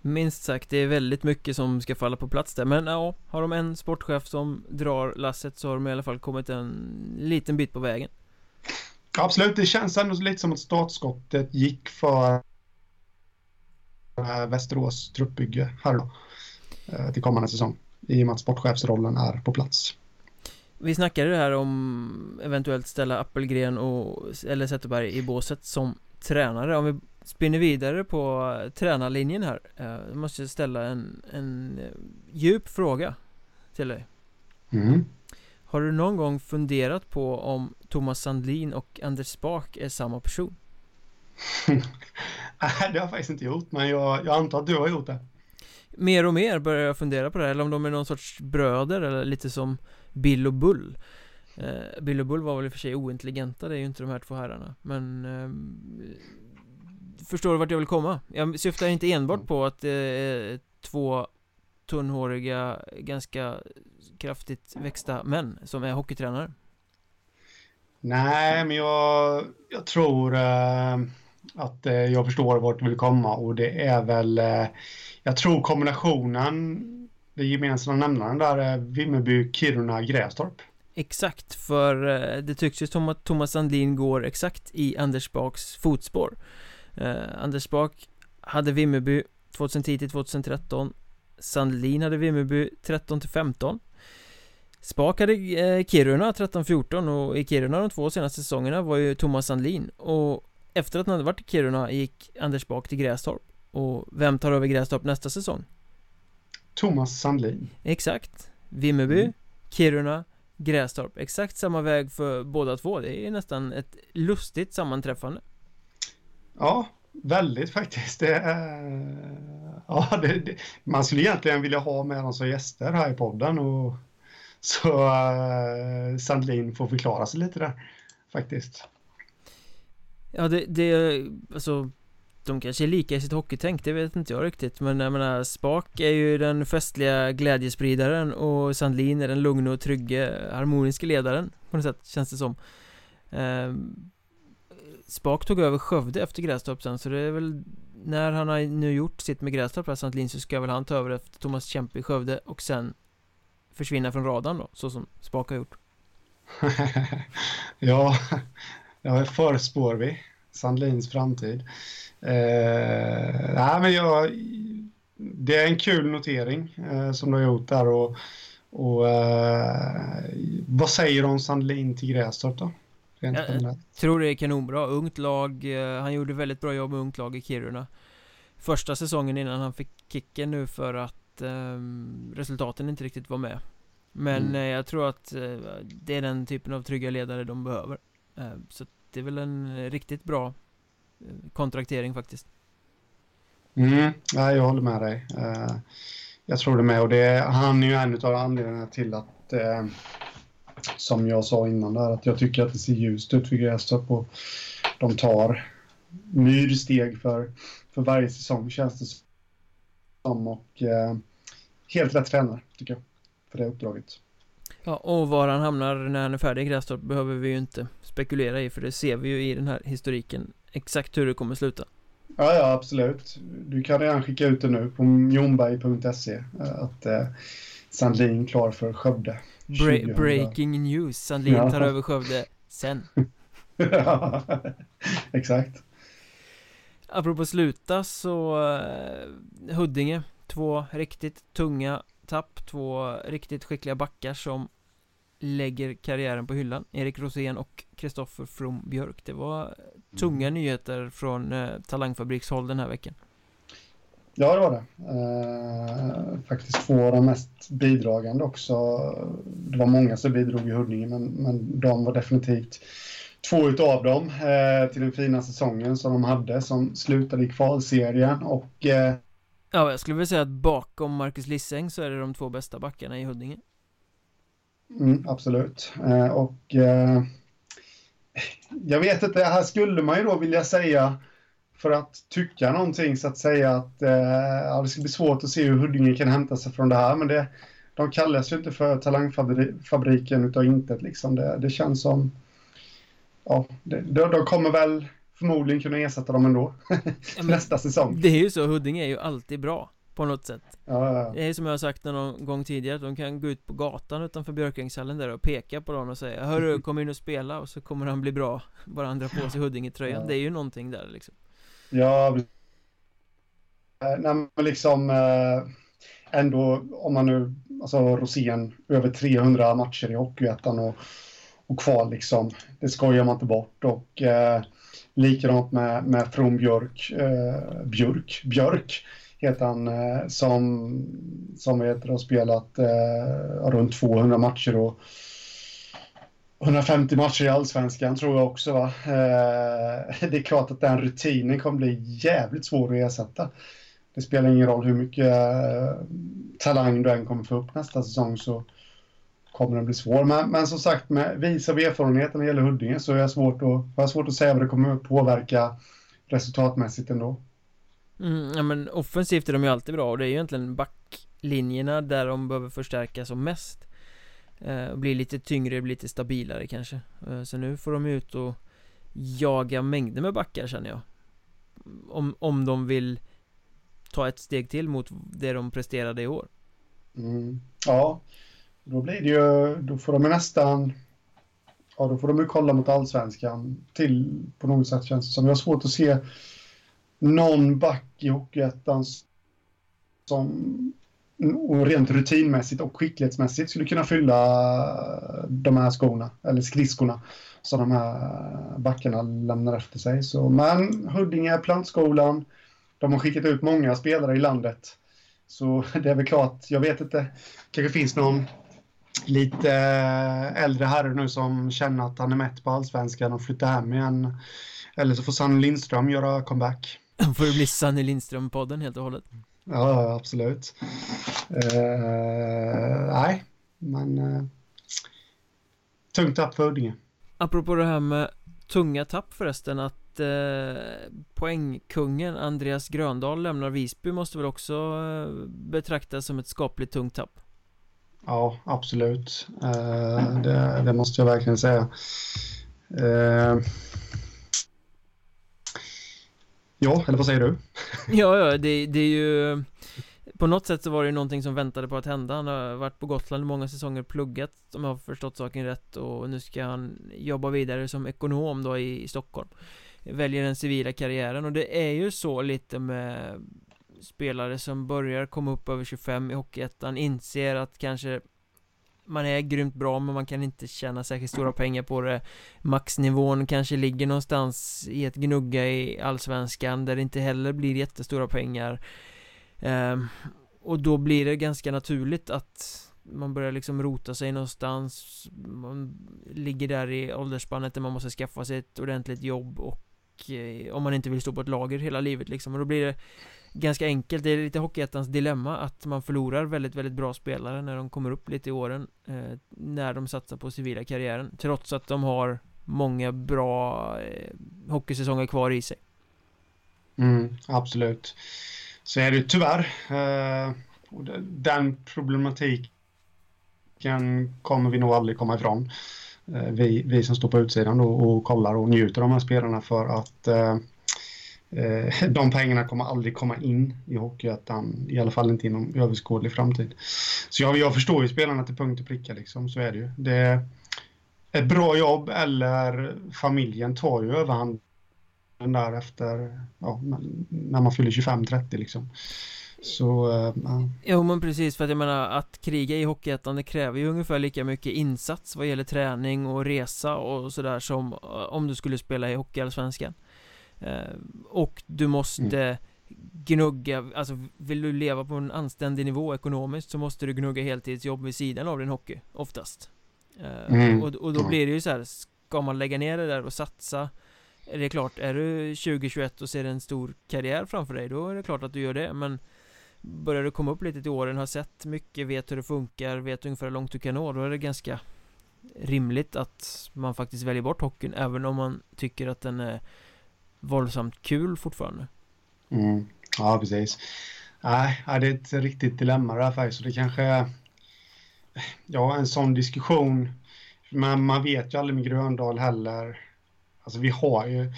Minst sagt, det är väldigt mycket som ska falla på plats där Men ja, har de en sportchef som drar lasset så har de i alla fall kommit en liten bit på vägen Absolut, det känns ändå lite som att startskottet gick för Västerås truppbygge här då, eh, till kommande säsong. I och med att sportchefsrollen är på plats. Vi snackade här om eventuellt ställa Appelgren och, eller Zetterberg i båset som tränare. Om vi spinner vidare på tränarlinjen här. Eh, jag måste ställa en, en eh, djup fråga till dig. Mm. Har du någon gång funderat på om Thomas Sandlin och Anders Spak är samma person? Nej, det har jag faktiskt inte gjort, men jag, jag antar att du har gjort det. Mer och mer börjar jag fundera på det här, eller om de är någon sorts bröder eller lite som Bill och Bull eh, Bill och Bull var väl i och för sig ointelligenta, det är ju inte de här två herrarna Men eh, Förstår du vart jag vill komma? Jag syftar inte enbart på att det är två tunnhåriga, ganska kraftigt växta män som är hockeytränare Nej, men jag, jag tror eh, att eh, jag förstår vart du vill komma och det är väl, eh, jag tror kombinationen, det gemensamma nämnaren där är Vimmerby, Kiruna, Grästorp. Exakt, för eh, det tycks ju som att Thomas Sandlin går exakt i Anders Baks fotspår. Eh, Anders Bak hade Vimmerby 2010 till 2013 Sandlin hade Vimmerby 13 till 15 Spak hade eh, Kiruna 13-14 och i Kiruna de två senaste säsongerna var ju Thomas Sandlin och efter att han hade varit i Kiruna gick Anders Bak till Grästorp. Och vem tar över Grästorp nästa säsong? Thomas Sandlin. Exakt. Vimmerby, mm. Kiruna, Grästorp. Exakt samma väg för båda två. Det är nästan ett lustigt sammanträffande. Ja, väldigt faktiskt. Det är... Ja, det, det... man skulle egentligen vilja ha med dem som gäster här i podden och så uh, Sandlin får förklara sig lite där faktiskt Ja det, det, alltså De kanske är lika i sitt hockeytänk, det vet inte jag riktigt Men jag menar Spak är ju den festliga glädjespridaren och Sandlin är den lugna och trygge, harmoniska ledaren På något sätt känns det som. Eh, Spak tog över Skövde efter Grästorp sen så det är väl När han har nu gjort sitt med Grästorp, Sandlin, så ska väl han ta över efter Thomas Kempe i Skövde och sen Försvinna från radarn då, så som Spak har gjort. Ja, ja, förspår vi Sandlins framtid. Eh, nej, men jag, det är en kul notering eh, som du har gjort där och, och eh, vad säger du om Sandlin till Grästorp då? Jag tror det är kanonbra, ungt lag, eh, han gjorde väldigt bra jobb med ungt lag i Kiruna Första säsongen innan han fick kicken nu för att um, resultaten inte riktigt var med Men mm. Eh, jag tror att uh, det är den typen av trygga ledare de behöver Eh, så det är väl en riktigt bra eh, kontraktering faktiskt Mm, ja, jag håller med dig. Eh, jag tror det med och det, han är ju en av anledningarna till att som jag sa innan där, att jag tycker att det ser ljust ut för Grästorp och de tar myrsteg för, för varje säsong känns det som och helt rätt tränare tycker jag för det uppdraget. Ja, och var han hamnar när han är färdig i Grästorp behöver vi ju inte spekulera i för det ser vi ju i den här historiken exakt hur det kommer sluta. Ja, ja, absolut. Du kan redan skicka ut det nu på jonberg.se eh, att eh, Sandlin klar för Skövde. Bra breaking news, Sandlin tar över Skövde sen. ja, exakt. Apropå sluta så uh, Huddinge, två riktigt tunga tapp, två riktigt skickliga backar som lägger karriären på hyllan Erik Rosén och Kristoffer From Björk Det var tunga mm. nyheter från eh, Talangfabrikshåll den här veckan Ja, det var det. Eh, faktiskt två av de mest bidragande också. Det var många som bidrog i Huddinge, men, men de var definitivt två utav dem eh, till den fina säsongen som de hade, som slutade i kvalserien och... Eh... Ja, jag skulle vilja säga att bakom Marcus Lisseng så är det de två bästa backarna i Huddinge. Mm, absolut. Eh, och eh, jag vet inte, här skulle man ju då vilja säga för att tycka någonting så att säga att eh, ja, det ska bli svårt att se hur Huddinge kan hämta sig från det här. Men det, de kallas ju inte för talangfabriken utav intet liksom. Det, det känns som, ja, det, de, de kommer väl förmodligen kunna ersätta dem ändå. Ja, Nästa säsong. Det är ju så, Huddinge är ju alltid bra på något sätt ja, ja. Det är som jag har sagt någon gång tidigare att de kan gå ut på gatan utanför Björkängshallen där och peka på någon och säga Hörru, kom in och spela och så kommer han bli bra Bara han drar på sig Huddinge-tröjan ja. Det är ju någonting där liksom Ja eh, Nej men liksom eh, Ändå om man nu Alltså Rosén Över 300 matcher i Hockeyettan och, och kval liksom Det skojar man inte bort och eh, Likadant med, med From Björk eh, Björk Björk heter han, eh, som, som heter, har spelat eh, runt 200 matcher och 150 matcher i allsvenskan tror jag också. Va? Eh, det är klart att den rutinen kommer bli jävligt svår att ersätta. Det spelar ingen roll hur mycket eh, talang du än kommer få upp nästa säsong så kommer den bli svår. Men, men som sagt, med vis av erfarenheten när det gäller Huddinge så är jag svårt att, jag svårt att säga vad det kommer att påverka resultatmässigt ändå. Mm, ja men offensivt är de ju alltid bra och det är ju egentligen backlinjerna där de behöver förstärka som mest eh, Bli lite tyngre, bli lite stabilare kanske eh, Så nu får de ut och jaga mängder med backar känner jag Om, om de vill ta ett steg till mot det de presterade i år mm. Ja, då blir det ju, då får de ju nästan Ja, då får de ju kolla mot allsvenskan till på något sätt känns det som. Jag har svårt att se någon back i Hockeyettan som och rent rutinmässigt och skicklighetsmässigt skulle kunna fylla de här skorna, eller skridskorna, som de här backarna lämnar efter sig. Så, men Huddinge, plantskolan, de har skickat ut många spelare i landet. Så det är väl klart, jag vet inte, kanske finns någon lite äldre herre nu som känner att han är mätt på allsvenskan och flyttar hem igen. Eller så får Sanne Lindström göra comeback. Får det bli Sanny Lindström-podden helt och hållet? Ja, absolut. Uh, nej, men uh, tungt tapp för Huddinge. Apropå det här med tunga tapp förresten att uh, poängkungen Andreas Gröndahl lämnar Visby måste väl också uh, betraktas som ett skapligt tungt tapp? Ja, absolut. Eh, det, det, måste jag verkligen säga. Eh, ja, eller vad säger du? ja, ja, det, det är ju på något sätt så var det ju någonting som väntade på att hända Han har varit på Gotland i många säsonger pluggat Om jag har förstått saken rätt och nu ska han jobba vidare som ekonom då i, i Stockholm Väljer den civila karriären och det är ju så lite med Spelare som börjar komma upp över 25 i Hockeyettan Inser att kanske man är grymt bra men man kan inte tjäna särskilt stora pengar på det. Maxnivån kanske ligger någonstans i ett gnugga i Allsvenskan där det inte heller blir jättestora pengar. Um, Och då blir det ganska naturligt att man börjar liksom rota sig någonstans. Man ligger där i åldersspannet där man måste skaffa sig ett ordentligt jobb och eh, Om man inte vill stå på ett lager hela livet liksom. Och då blir det ganska enkelt, det är lite Hockeyettans dilemma att man förlorar väldigt, väldigt bra spelare när de kommer upp lite i åren eh, När de satsar på civila karriären Trots att de har många bra eh, hockeysäsonger kvar i sig. Mm, Absolut. Så är det tyvärr eh, Den problematiken kommer vi nog aldrig komma ifrån. Eh, vi, vi som står på utsidan och, och kollar och njuter av de här spelarna för att eh, eh, de pengarna kommer aldrig komma in i Hockeyettan, i alla fall inte inom överskådlig framtid. Så jag, jag förstår ju spelarna till punkt och pricka liksom, så är det ju. Det är ett bra jobb eller familjen tar ju överhanden där efter, ja, när man fyller 25-30 liksom. Så, eh, ja. Jo men precis för att jag menar att kriga i Hockeyettan det kräver ju ungefär lika mycket insats vad gäller träning och resa och sådär som eh, om du skulle spela i Hockeyallsvenskan. Eh, och du måste mm. gnugga, alltså vill du leva på en anständig nivå ekonomiskt så måste du gnugga heltidsjobb vid sidan av din hockey, oftast. Eh, mm. Och, och då blir det ju så här, ska man lägga ner det där och satsa är det klart, är du 2021 och ser en stor karriär framför dig, då är det klart att du gör det, men Börjar du komma upp lite till åren, har sett mycket, vet hur det funkar, vet ungefär hur långt du kan nå, då är det ganska rimligt att man faktiskt väljer bort hockeyn, även om man tycker att den är våldsamt kul fortfarande. Mm. Ja, precis. Nej, det är ett riktigt dilemma det här faktiskt. Så det kanske är ja, en sån diskussion. Men man vet ju aldrig med Gröndal heller. Alltså vi har ju,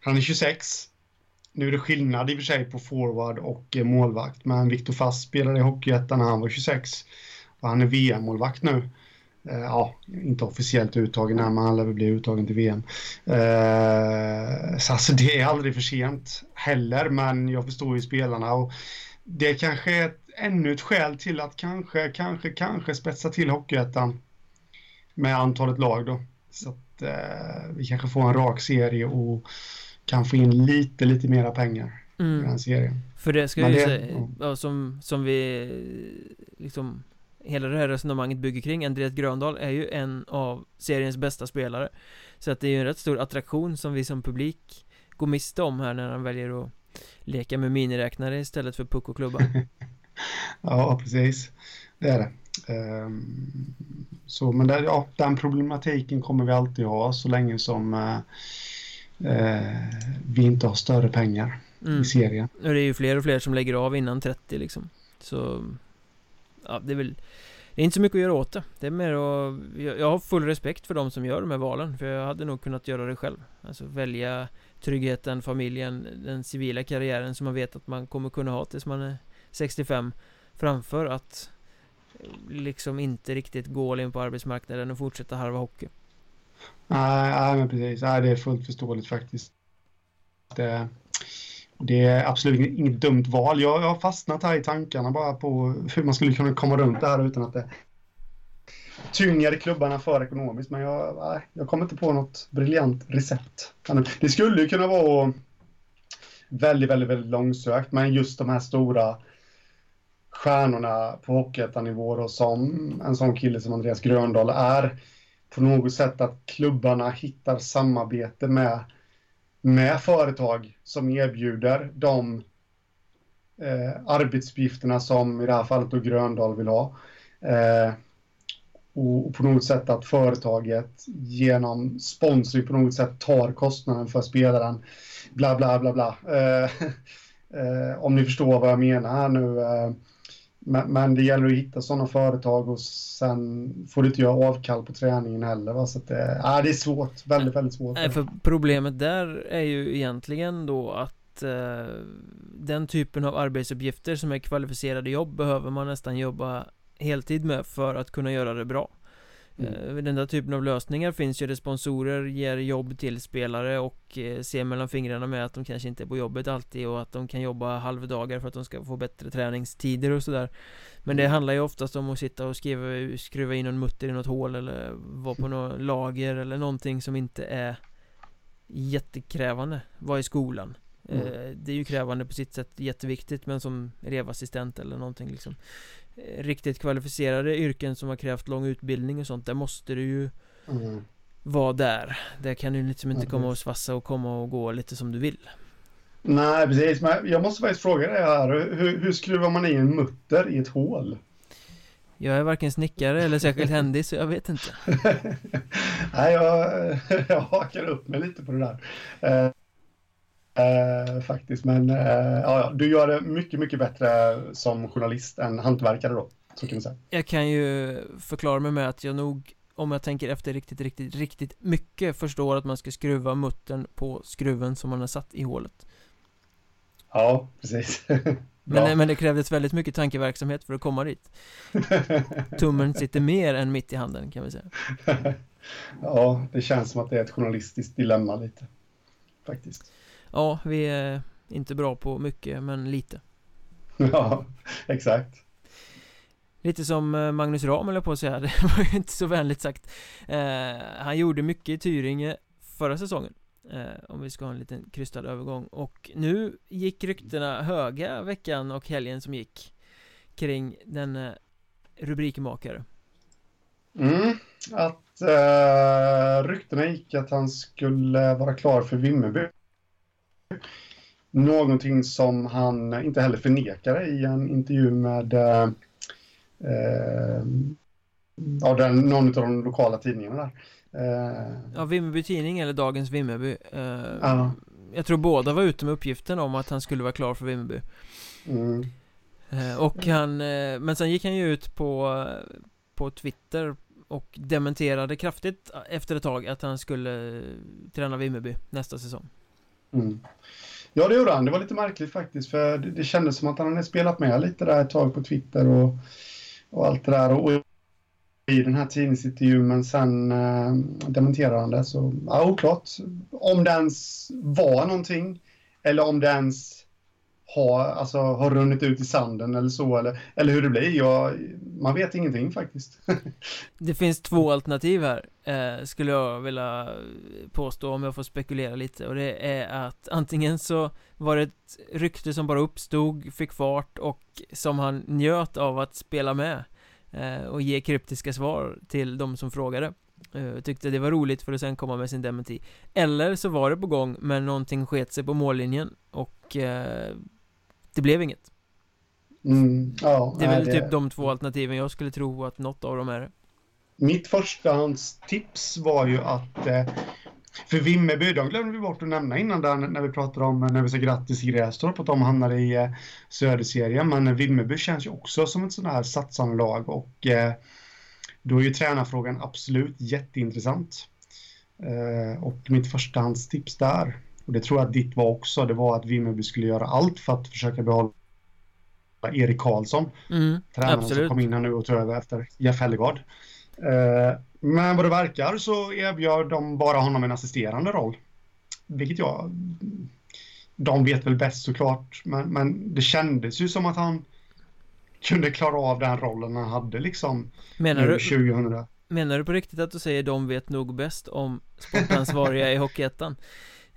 han är 26. Nu är det skillnad i och för sig på forward och eh, målvakt, men Viktor Fast spelade i Hockeyettan när han var 26. Och han är VM-målvakt nu. Eh, ja, inte officiellt uttagen men han lär väl bli uttagen till VM. Eh, så alltså det är aldrig för sent heller, men jag förstår ju spelarna och det kanske är ett, ännu ett skäl till att kanske, kanske, kanske spetsa till Hockeyettan med antalet lag då. Så att eh, vi kanske får en rak serie och kan få in lite, lite mera pengar mm. i den serien. För det ska ju säga, ja, som, som vi liksom hela det här resonemanget bygger kring. Andreas Gröndal är ju en av seriens bästa spelare. Så att det är ju en rätt stor attraktion som vi som publik går miste om här när han väljer att leka med miniräknare istället för puck och klubba. Ja, precis. Det är det. Um, Så, men det, ja, den problematiken kommer vi alltid ha så länge som uh, uh, vi inte har större pengar mm. i serien. Och det är ju fler och fler som lägger av innan 30 liksom. Så ja, det är väl Det är inte så mycket att göra åt det. Det är mer att Jag har full respekt för de som gör de här valen För jag hade nog kunnat göra det själv. Alltså välja tryggheten, familjen, den civila karriären som man vet att man kommer kunna ha tills man är 65 Framför att eh, Liksom inte riktigt gå in på arbetsmarknaden och fortsätta harva hockey. Nej, nej men precis, nej, det är fullt förståeligt faktiskt. Det, det är absolut inget dumt val. Jag, har fastnat här i tankarna bara på hur man skulle kunna komma runt det här utan att det tynger klubbarna för ekonomiskt. Men jag, nej, jag kommer inte på något briljant recept. Det skulle ju kunna vara väldigt, väldigt, väldigt långsökt, men just de här stora stjärnorna på hockeyettanivå och då, som en sån kille som Andreas Gröndahl är på något sätt att klubbarna hittar samarbete med med företag som erbjuder de eh, arbetsuppgifterna som i det här fallet då Gröndal vill ha. Eh, och, och, på något sätt att företaget genom sponsring på något sätt tar kostnaden för spelaren. Bla, bla, bla, bla. Eh, eh om ni förstår vad jag menar här nu. Eh. Men, men, det gäller att hitta sådana företag och sen får du inte göra avkall på träningen heller. Va? Så att det, äh, det är svårt, väldigt, väldigt svårt. Nej, för problemet där är ju egentligen då att att eh, den typen av arbetsuppgifter som är kvalificerade jobb behöver man nästan jobba heltid med för att kunna göra det bra. Mm. Eh, den där typen av lösningar finns ju där sponsorer ger jobb till spelare och eh, ser mellan fingrarna med att de kanske inte är på jobbet alltid och att de kan jobba halvdagar för att de ska få bättre träningstider och sådär Men det mm. handlar ju oftast om att sitta och skriva, skruva in någon mutter i något hål eller vara på något lager eller någonting som inte är jättekrävande Vara i skolan mm. Eh, det är ju krävande på sitt sätt jätteviktigt men som elevassistent eller någonting liksom riktigt kvalificerade yrken som har krävt lång utbildning och sånt Där måste du ju mm. vara där. Där kan du liksom inte komma och svassa och komma och gå lite som du vill. Nej precis, men jag måste faktiskt fråga dig här. Hur, hur skruvar man i en mutter i ett hål? Jag är varken snickare eller särskilt händig så jag vet inte. Nej, jag, jag hakar upp mig lite på det där eh, faktiskt, men eh, ja, du gör det mycket, mycket bättre som journalist än hantverkare då, så kan man säga. Jag kan ju förklara mig med att jag nog, om jag tänker efter riktigt, riktigt, riktigt mycket förstår att man ska skruva muttern på skruven som man har satt i hålet. Ja, precis. men, men det krävdes väldigt mycket tankeverksamhet för att komma dit. Tummen sitter mer än mitt i handen kan vi säga. ja, det känns som att det är ett journalistiskt dilemma lite, faktiskt. Ja, vi är inte bra på mycket, men lite. Ja, exakt. Lite som eh, Magnus Ram eller på att säga, det var ju inte så vänligt sagt. Eh, Han gjorde mycket i Tyringe förra säsongen. Eh, Om vi ska ha en liten krystad övergång. Och nu gick ryktena höga veckan och helgen som gick Kring den eh, rubrikmakare. Mm, att eh, ryktena gick att han skulle vara klar för Vimmerby Någonting som han inte heller förnekade i en intervju med eh, eh ja, den, någon av de lokala tidningarna där. Eh, ja, Vimmerby Tidning eller Dagens Vimmerby. Eh, ja. Jag tror båda var ute med uppgiften om att han skulle vara klar för Vimmerby. Mm. Eh, och han, eh, men sen gick han ju ut på, på Twitter och dementerade kraftigt efter ett tag att han skulle träna Vimmerby nästa säsong. Mm. Ja, det gjorde han. Det var lite märkligt faktiskt, för det, det kändes som att han hade spelat med lite där ett tag på Twitter och, och allt det där. Och, i den här tidningsintervjun, men sen eh, dementerade han det. Så ja, oklart om det ens var någonting eller om det ens har, alltså, har runnit ut i sanden eller så, eller, eller hur det blir. Jag, man vet ingenting faktiskt. det finns två alternativ här, eh, skulle jag vilja påstå om jag får spekulera lite. Och det är att antingen så var det ett rykte som bara uppstod, fick fart och som han njöt av att spela med. Eh, och ge kryptiska svar till de som frågade. Uh, tyckte det var roligt för att sen komma med sin dementi Eller så var det på gång men någonting sket sig på mållinjen Och uh, det blev inget. Mm, ja, Det är väl typ de två alternativen jag skulle tro att något av dem är. Det Mitt förstahandstips var ju att eh, För Vimmerby, de glömde vi bort att nämna innan där när vi pratade om när vi sa grattis i Grästorp att de hamnade i eh, Söderserien. Men Vimmerby känns ju också som ett sånt här satsande lag och eh, då är ju tränarfrågan absolut jätteintressant. Eh, Och mitt förstahandstips där och det tror jag att ditt var också, det var att Vimmerby skulle göra allt för att försöka behålla Erik Karlsson. Mm, tränaren som kom in här nu och tog över efter Jeff Hellegard. Eh, men vad det verkar så erbjöd de bara honom en assisterande roll. Vilket jag... De vet väl bäst såklart, men, men det kändes ju som att han kunde klara av den rollen han hade liksom menar du, 2000. Menar du på riktigt att du säger de vet nog bäst om sportansvariga i Hockeyettan?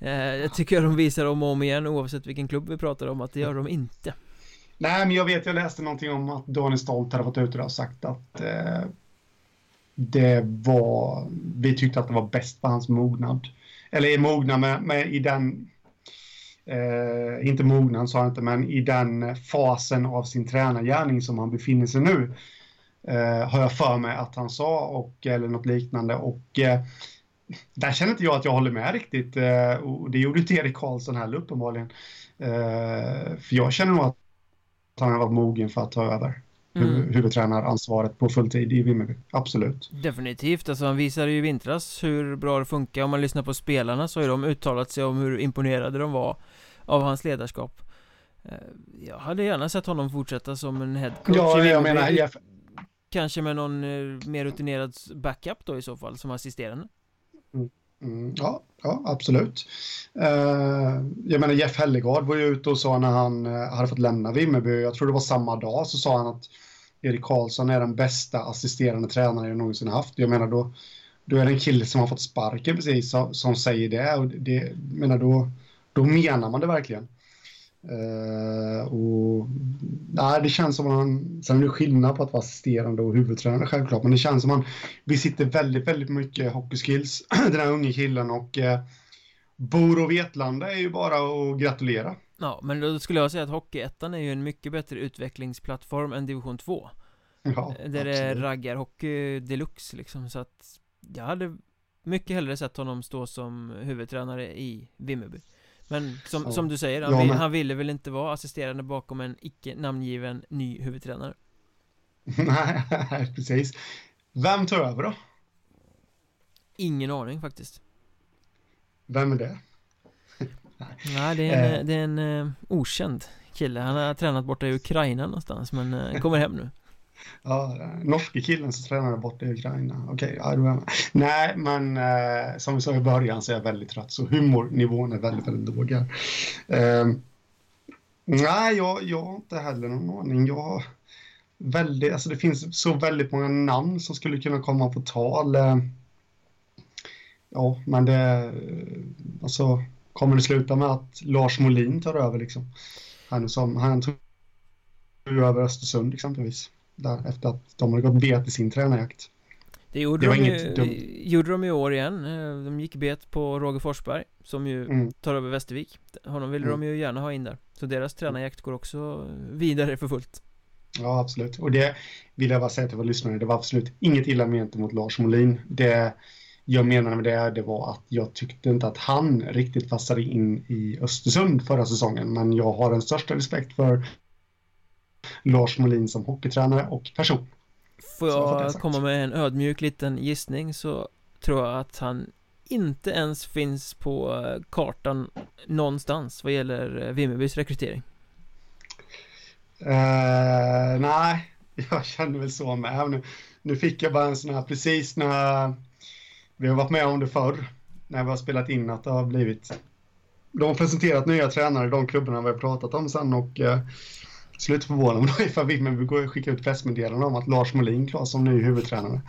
Eh, jag tycker de visar om och om igen oavsett vilken klubb vi pratar om att det gör de inte. Nej, men jag vet, jag läste någonting om att Daniel Stolt hade varit ute och sagt att eh, det var, vi tyckte att det var bäst på hans mognad. Eller i mognad men, men i den, eh, inte mognad sa han inte, men i den fasen av sin tränargärning som han befinner sig nu. Eh, har jag för mig att han sa, och, eller något liknande. Och eh, där känner inte jag att jag håller med riktigt. Eh, och det gjorde inte Erik Karlsson heller uppenbarligen. Eh, för jag känner nog att han har varit mogen för att ta över mm. huvudtränaransvaret på fulltid i Vimmerby. Absolut. Definitivt. Alltså han visade ju i vintras hur bra det funkar. Om man lyssnar på spelarna så har de uttalat sig om hur imponerade de var av hans ledarskap eh, Jag hade gärna sett honom fortsätta som en headcoach Ja, jag menar Jeff... Kanske med någon mer rutinerad backup då i så fall, som assisterande mm. Ja, ja, absolut. Eh, jag menar Jeff Hellegard var ju ute och sa när han eh, hade fått lämna Vimmerby, jag tror det var samma dag, så sa han att Erik Karlsson är den bästa assisterande tränare jag någonsin haft. Jag menar då, då är det en kille som har fått sparken precis som, som säger det och det, menar då, då menar man det verkligen. Uh, och, nej, det känns som att han, sen är det skillnad på att vara assisterande och huvudtränare självklart, men det känns som att han besitter väldigt, väldigt mycket hockeyskills, den här unge killen och uh, bor och Vetlanda är ju bara att gratulera. Ja, men då skulle jag säga att Hockeyettan är ju en mycket bättre utvecklingsplattform än Division 2 Ja, Där absolut. det är raggarhockey deluxe liksom, så att jag hade mycket hellre sett honom stå som huvudtränare i Vimmerby Men som, Ja. som du säger, han, Ja, vill, men- han ville väl inte vara assisterande bakom en icke namngiven ny huvudtränare Nej, precis. Vem tar över då? Ingen aning faktiskt Vem är det? Nej, det är en, Eh. det är en eh, okänd kille Han har tränat borta i Ukraina någonstans men eh, kommer hem nu Ja, norske killen som tränade borta i Ukraina. Okej, ja, då är jag med. Nej, men eh, som vi sa i början så är jag väldigt trött, så humornivån är väldigt, väldigt låg här. Eh, nej, jag, jag har inte heller någon aning. Jag har väldigt, alltså det finns så väldigt många namn som skulle kunna komma på tal. Eh, ja, men det, alltså, kommer det sluta med att Lars Molin tar över liksom? Han, som, han tog över Östersund exempelvis där efter att de hade gått bet i sin tränarjakt. Det gjorde, Det var de, inget dumt. gjorde de i år igen Eh, De gick bet på Roger Forsberg Som ju Mm. tar över Västervik Honom ville Mm. de ju gärna ha in där Så deras tränarjakt går också vidare för fullt Ja, absolut. Och det vill jag bara säga till våra lyssnare, det var absolut inget illa ment mot Lars Molin. Det jag menade med det, det var att jag tyckte inte att han riktigt passade in i Östersund förra säsongen, men jag har den största respekt för Lars Molin som hockeytränare och person. Får jag komma med en ödmjuk liten gissning så tror jag att han inte ens finns på eh, kartan någonstans vad gäller eh, Vimmerbys rekrytering Eh, nej, jag känner väl så med. Nu, nu fick jag bara en sån här precis när vi har varit med om det förr, när vi har spelat in att det har blivit de har presenterat nya tränare de klubbarna vi har pratat om sen och eh, slutet förvånar mig ifall Vimmerby går och skickar ut pressmeddelanden om att Lars Molin klar som ny huvudtränare.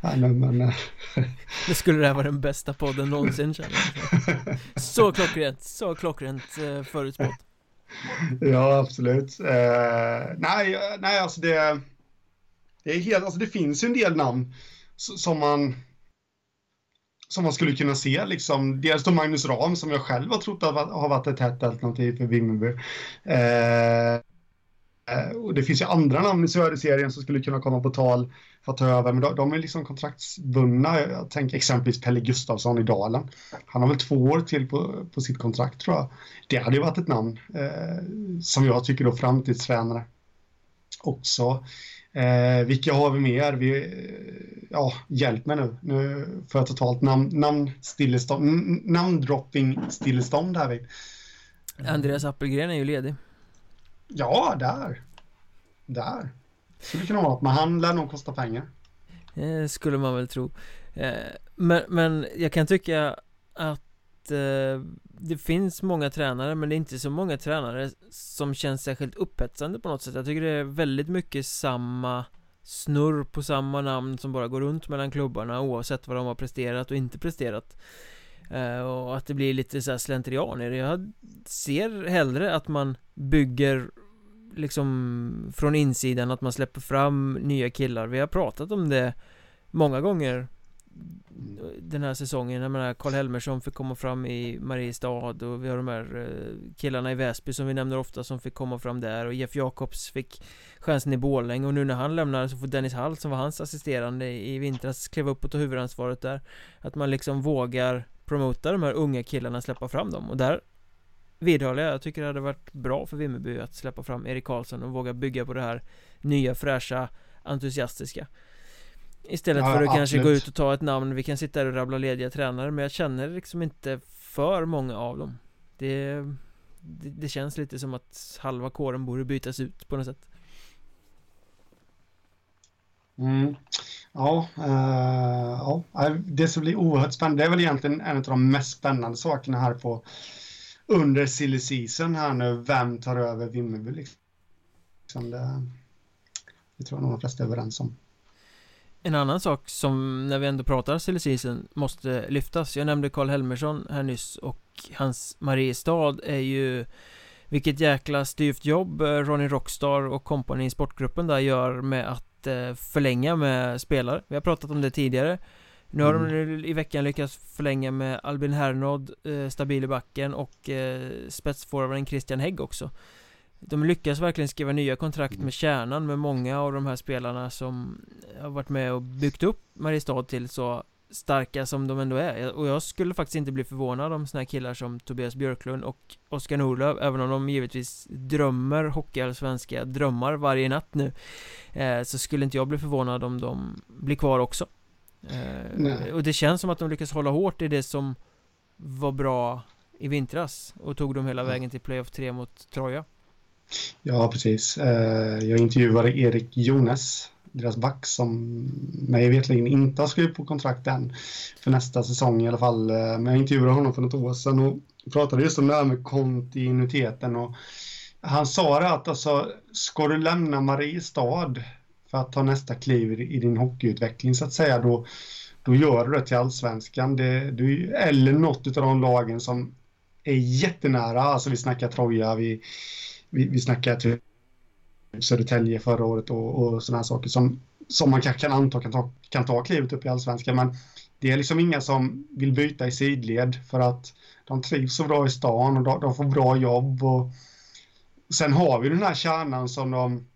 Nej, men, men, eh, Det skulle det här vara den bästa podden någonsin känner jag Så klockrent, så klockrent eh, förutspått Ja, absolut. Eh, nej, nej, alltså det, det är helt, alltså det finns ju en del namn som man som man skulle kunna se liksom. Dels då Magnus Ram som jag själv har trott har varit- ett hett alternativ för Vimmerby. Eh, Eh, och det finns ju andra namn i serien som skulle kunna komma på tal för att ta över, men de, de är liksom kontraktsbundna. Jag tänker exempelvis Pelle Gustafsson i Dalen. Han har väl två år till på, på sitt kontrakt tror jag. Det hade ju varit ett namn eh, som jag tycker då framtidstränare också. Eh, vilka har vi mer? Vi, ja, hjälp mig nu. Nu får jag totalt namn, namnstillestånd, namndropping stillestånd här vid. Andreas Appelgren är ju ledig Ja, där. Där. Skulle kunna vara något, men han lär nog kosta pengar. Eh, skulle man väl tro eh, men, men jag kan tycka att eh, det finns många tränare men det är inte så många tränare som känns särskilt upphetsande på något sätt Jag tycker det är väldigt mycket samma snurr på samma namn som bara går runt mellan klubbarna oavsett vad de har presterat och inte presterat eh, Eh, och att det blir lite så här slentrian i det. Jag ser hellre att man bygger liksom från insidan att man släpper fram nya killar. Vi har pratat om det många gånger den här säsongen, jag menar Karl Helmersson fick komma fram i Mariestad och vi har de här eh, killarna i Väsby som vi nämner ofta som fick komma fram där och Jeff Jakobs fick chansen i Borlänge. Och nu när han lämnar så får Dennis Hall som var hans assisterande i vintras kliva upp och ta huvudansvaret där. Att man liksom vågar promota de här unga killarna, släppa fram dem. Och där vidhåller jag, jag tycker det hade varit bra för Vimmerby att släppa fram Erik Karlsson och våga bygga på det här nya fräscha entusiastiska. Istället Ja, för att kanske absolut. gå ut och ta ett namn, vi kan sitta här och rabbla lediga tränare men jag känner liksom inte för många av dem. Det, det, det känns lite som att halva kåren borde bytas ut på något sätt Mm. Ja, uh, ja, det som blir oerhört spännande, det är väl egentligen en av de mest spännande sakerna här på under silly season här nu, vem tar över Vimmerby liksom. Det, det tror jag nog de flesta är överens om. En annan sak som när vi ändå pratar silly season måste lyftas Jag nämnde Karl Helmersson här nyss och hans Mariestad är ju Vilket jäkla styvt jobb eh, Ronny Rockstar och kompani i sportgruppen där gör med att förlänga med spelare. Vi har pratat om det tidigare. Nu har mm. de i veckan lyckats förlänga med Albin Hernod, eh, stabil i backen och eh, spetsforwarden Christian Hägg också. De lyckas verkligen skriva nya kontrakt med kärnan med många av de här spelarna som har varit med och byggt upp Mariestad till. Så starka som de ändå är. Och jag skulle faktiskt inte bli förvånad om såna här killar som Tobias Björklund och Oskar Norlöf även om de givetvis drömmer hockeyallsvenska drömmar varje natt nu eh, så skulle inte jag bli förvånad om de blir kvar också. Eh, och det känns som att de lyckas hålla hårt i det som var bra i vintras och tog dem hela vägen till playoff 3 mot Troja. Ja, precis. Eh, jag intervjuade Erik Jones deras back som mig vetligen inte har skrivit på kontrakt än för nästa säsong i alla fall. Eh, men jag intervjuade honom för något år sedan och pratade just om det här med kontinuiteten och han sa det att alltså, ska du lämna Mariestad för att ta nästa kliv i din hockeyutveckling så att säga då, då gör du det till allsvenskan. Det, du, eller något av de lagen som är jättenära, alltså vi snackar Troja, vi, vi, vi snackar typ Södertälje förra året och, och sådana här saker som, som man kanske kan anta kan ta, kan ta klivet upp i allsvenskan. Men det är liksom inga som vill byta i sidled för att de trivs så bra i stan och de, de får bra jobb. Och sen har vi den här kärnan som de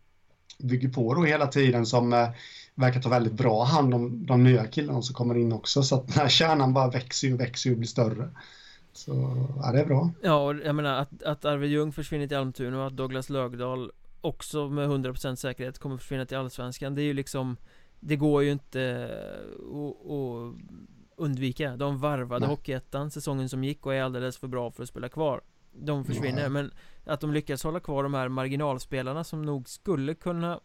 bygger på då hela tiden som eh, verkar ta väldigt bra hand om de nya killarna som kommer in också. Så att den här kärnan bara växer och växer och blir större. Så ja, det är bra. Ja, och jag menar att, att Arvid Ljung försvinner till Almtuna och att Douglas Lögdal också med 100% säkerhet kommer försvinna till Allsvenskan. Det är ju liksom Det går ju inte att undvika. De varvade Nej. Hockeyettan säsongen som gick och är alldeles för bra för att spela kvar. De försvinner. Nej. men Att de lyckas hålla kvar de här marginalspelarna som nog skulle kunna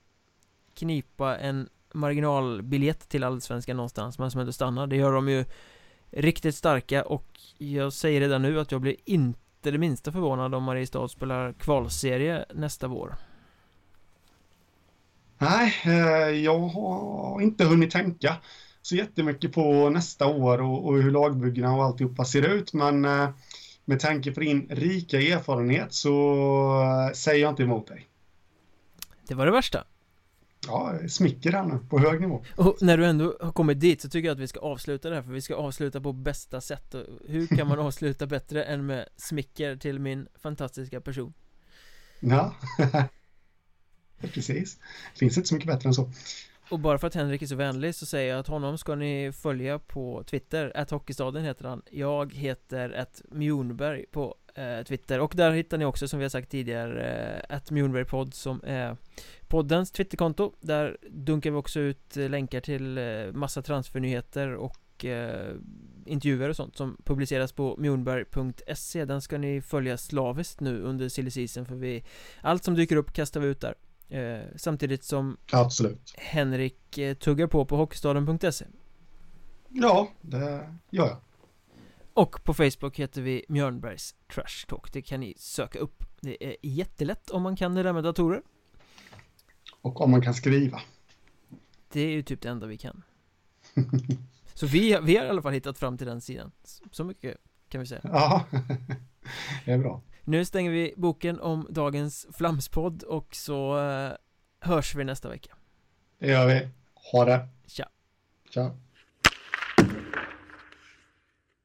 Knipa en marginalbiljett till Allsvenskan någonstans men som ändå stannar Det gör de ju Riktigt starka. Och jag säger redan nu att jag blir inte det minsta förvånad om Mariestad spelar kvalserie nästa vår Nej, eh, jag har inte hunnit tänka så jättemycket på nästa år och, och hur lagbyggena och alltihopa ser ut. Men eh, med tanke på din rika erfarenhet så eh, säger jag inte emot dig. Det var det värsta. Ja, smicker här nu på hög nivå. Och när du ändå har kommit dit så tycker jag att vi ska avsluta det här för vi ska avsluta på bästa sätt. Hur kan man avsluta bättre än med smicker till min fantastiska person? Ja. Precis. Det finns inte så mycket bättre än så. Och bara för att Henrik är så vänlig så säger jag att honom ska ni följa på Twitter, att Hockeystaden heter han. Jag heter att Mjornberg på eh, Twitter. Och där hittar ni också som vi har sagt tidigare att eh, Mjornbergpodd som är poddens Twitterkonto. Där dunkar vi också ut länkar till eh, massa transfernyheter och eh, intervjuer och sånt som publiceras på mjornberg.se Den ska ni följa slaviskt nu under silly season för vi Allt som dyker upp kastar vi ut där samtidigt som Absolut. Henrik eh, tuggar på på hockeystaden.se Ja, det gör jag. Och på Facebook heter vi Mjörnbergs Trash Talk. Det kan ni söka upp. Det är jättelätt om man kan det där med datorer. Och om man kan skriva. Det är ju typ det enda vi kan. Så vi, vi har i alla fall hittat fram till den sidan. Så mycket kan vi säga. Ja, det är bra. Nu stänger vi boken om dagens flamspodd och så eh, hörs vi nästa vecka. Det gör vi. Ha det. Tja. Tja.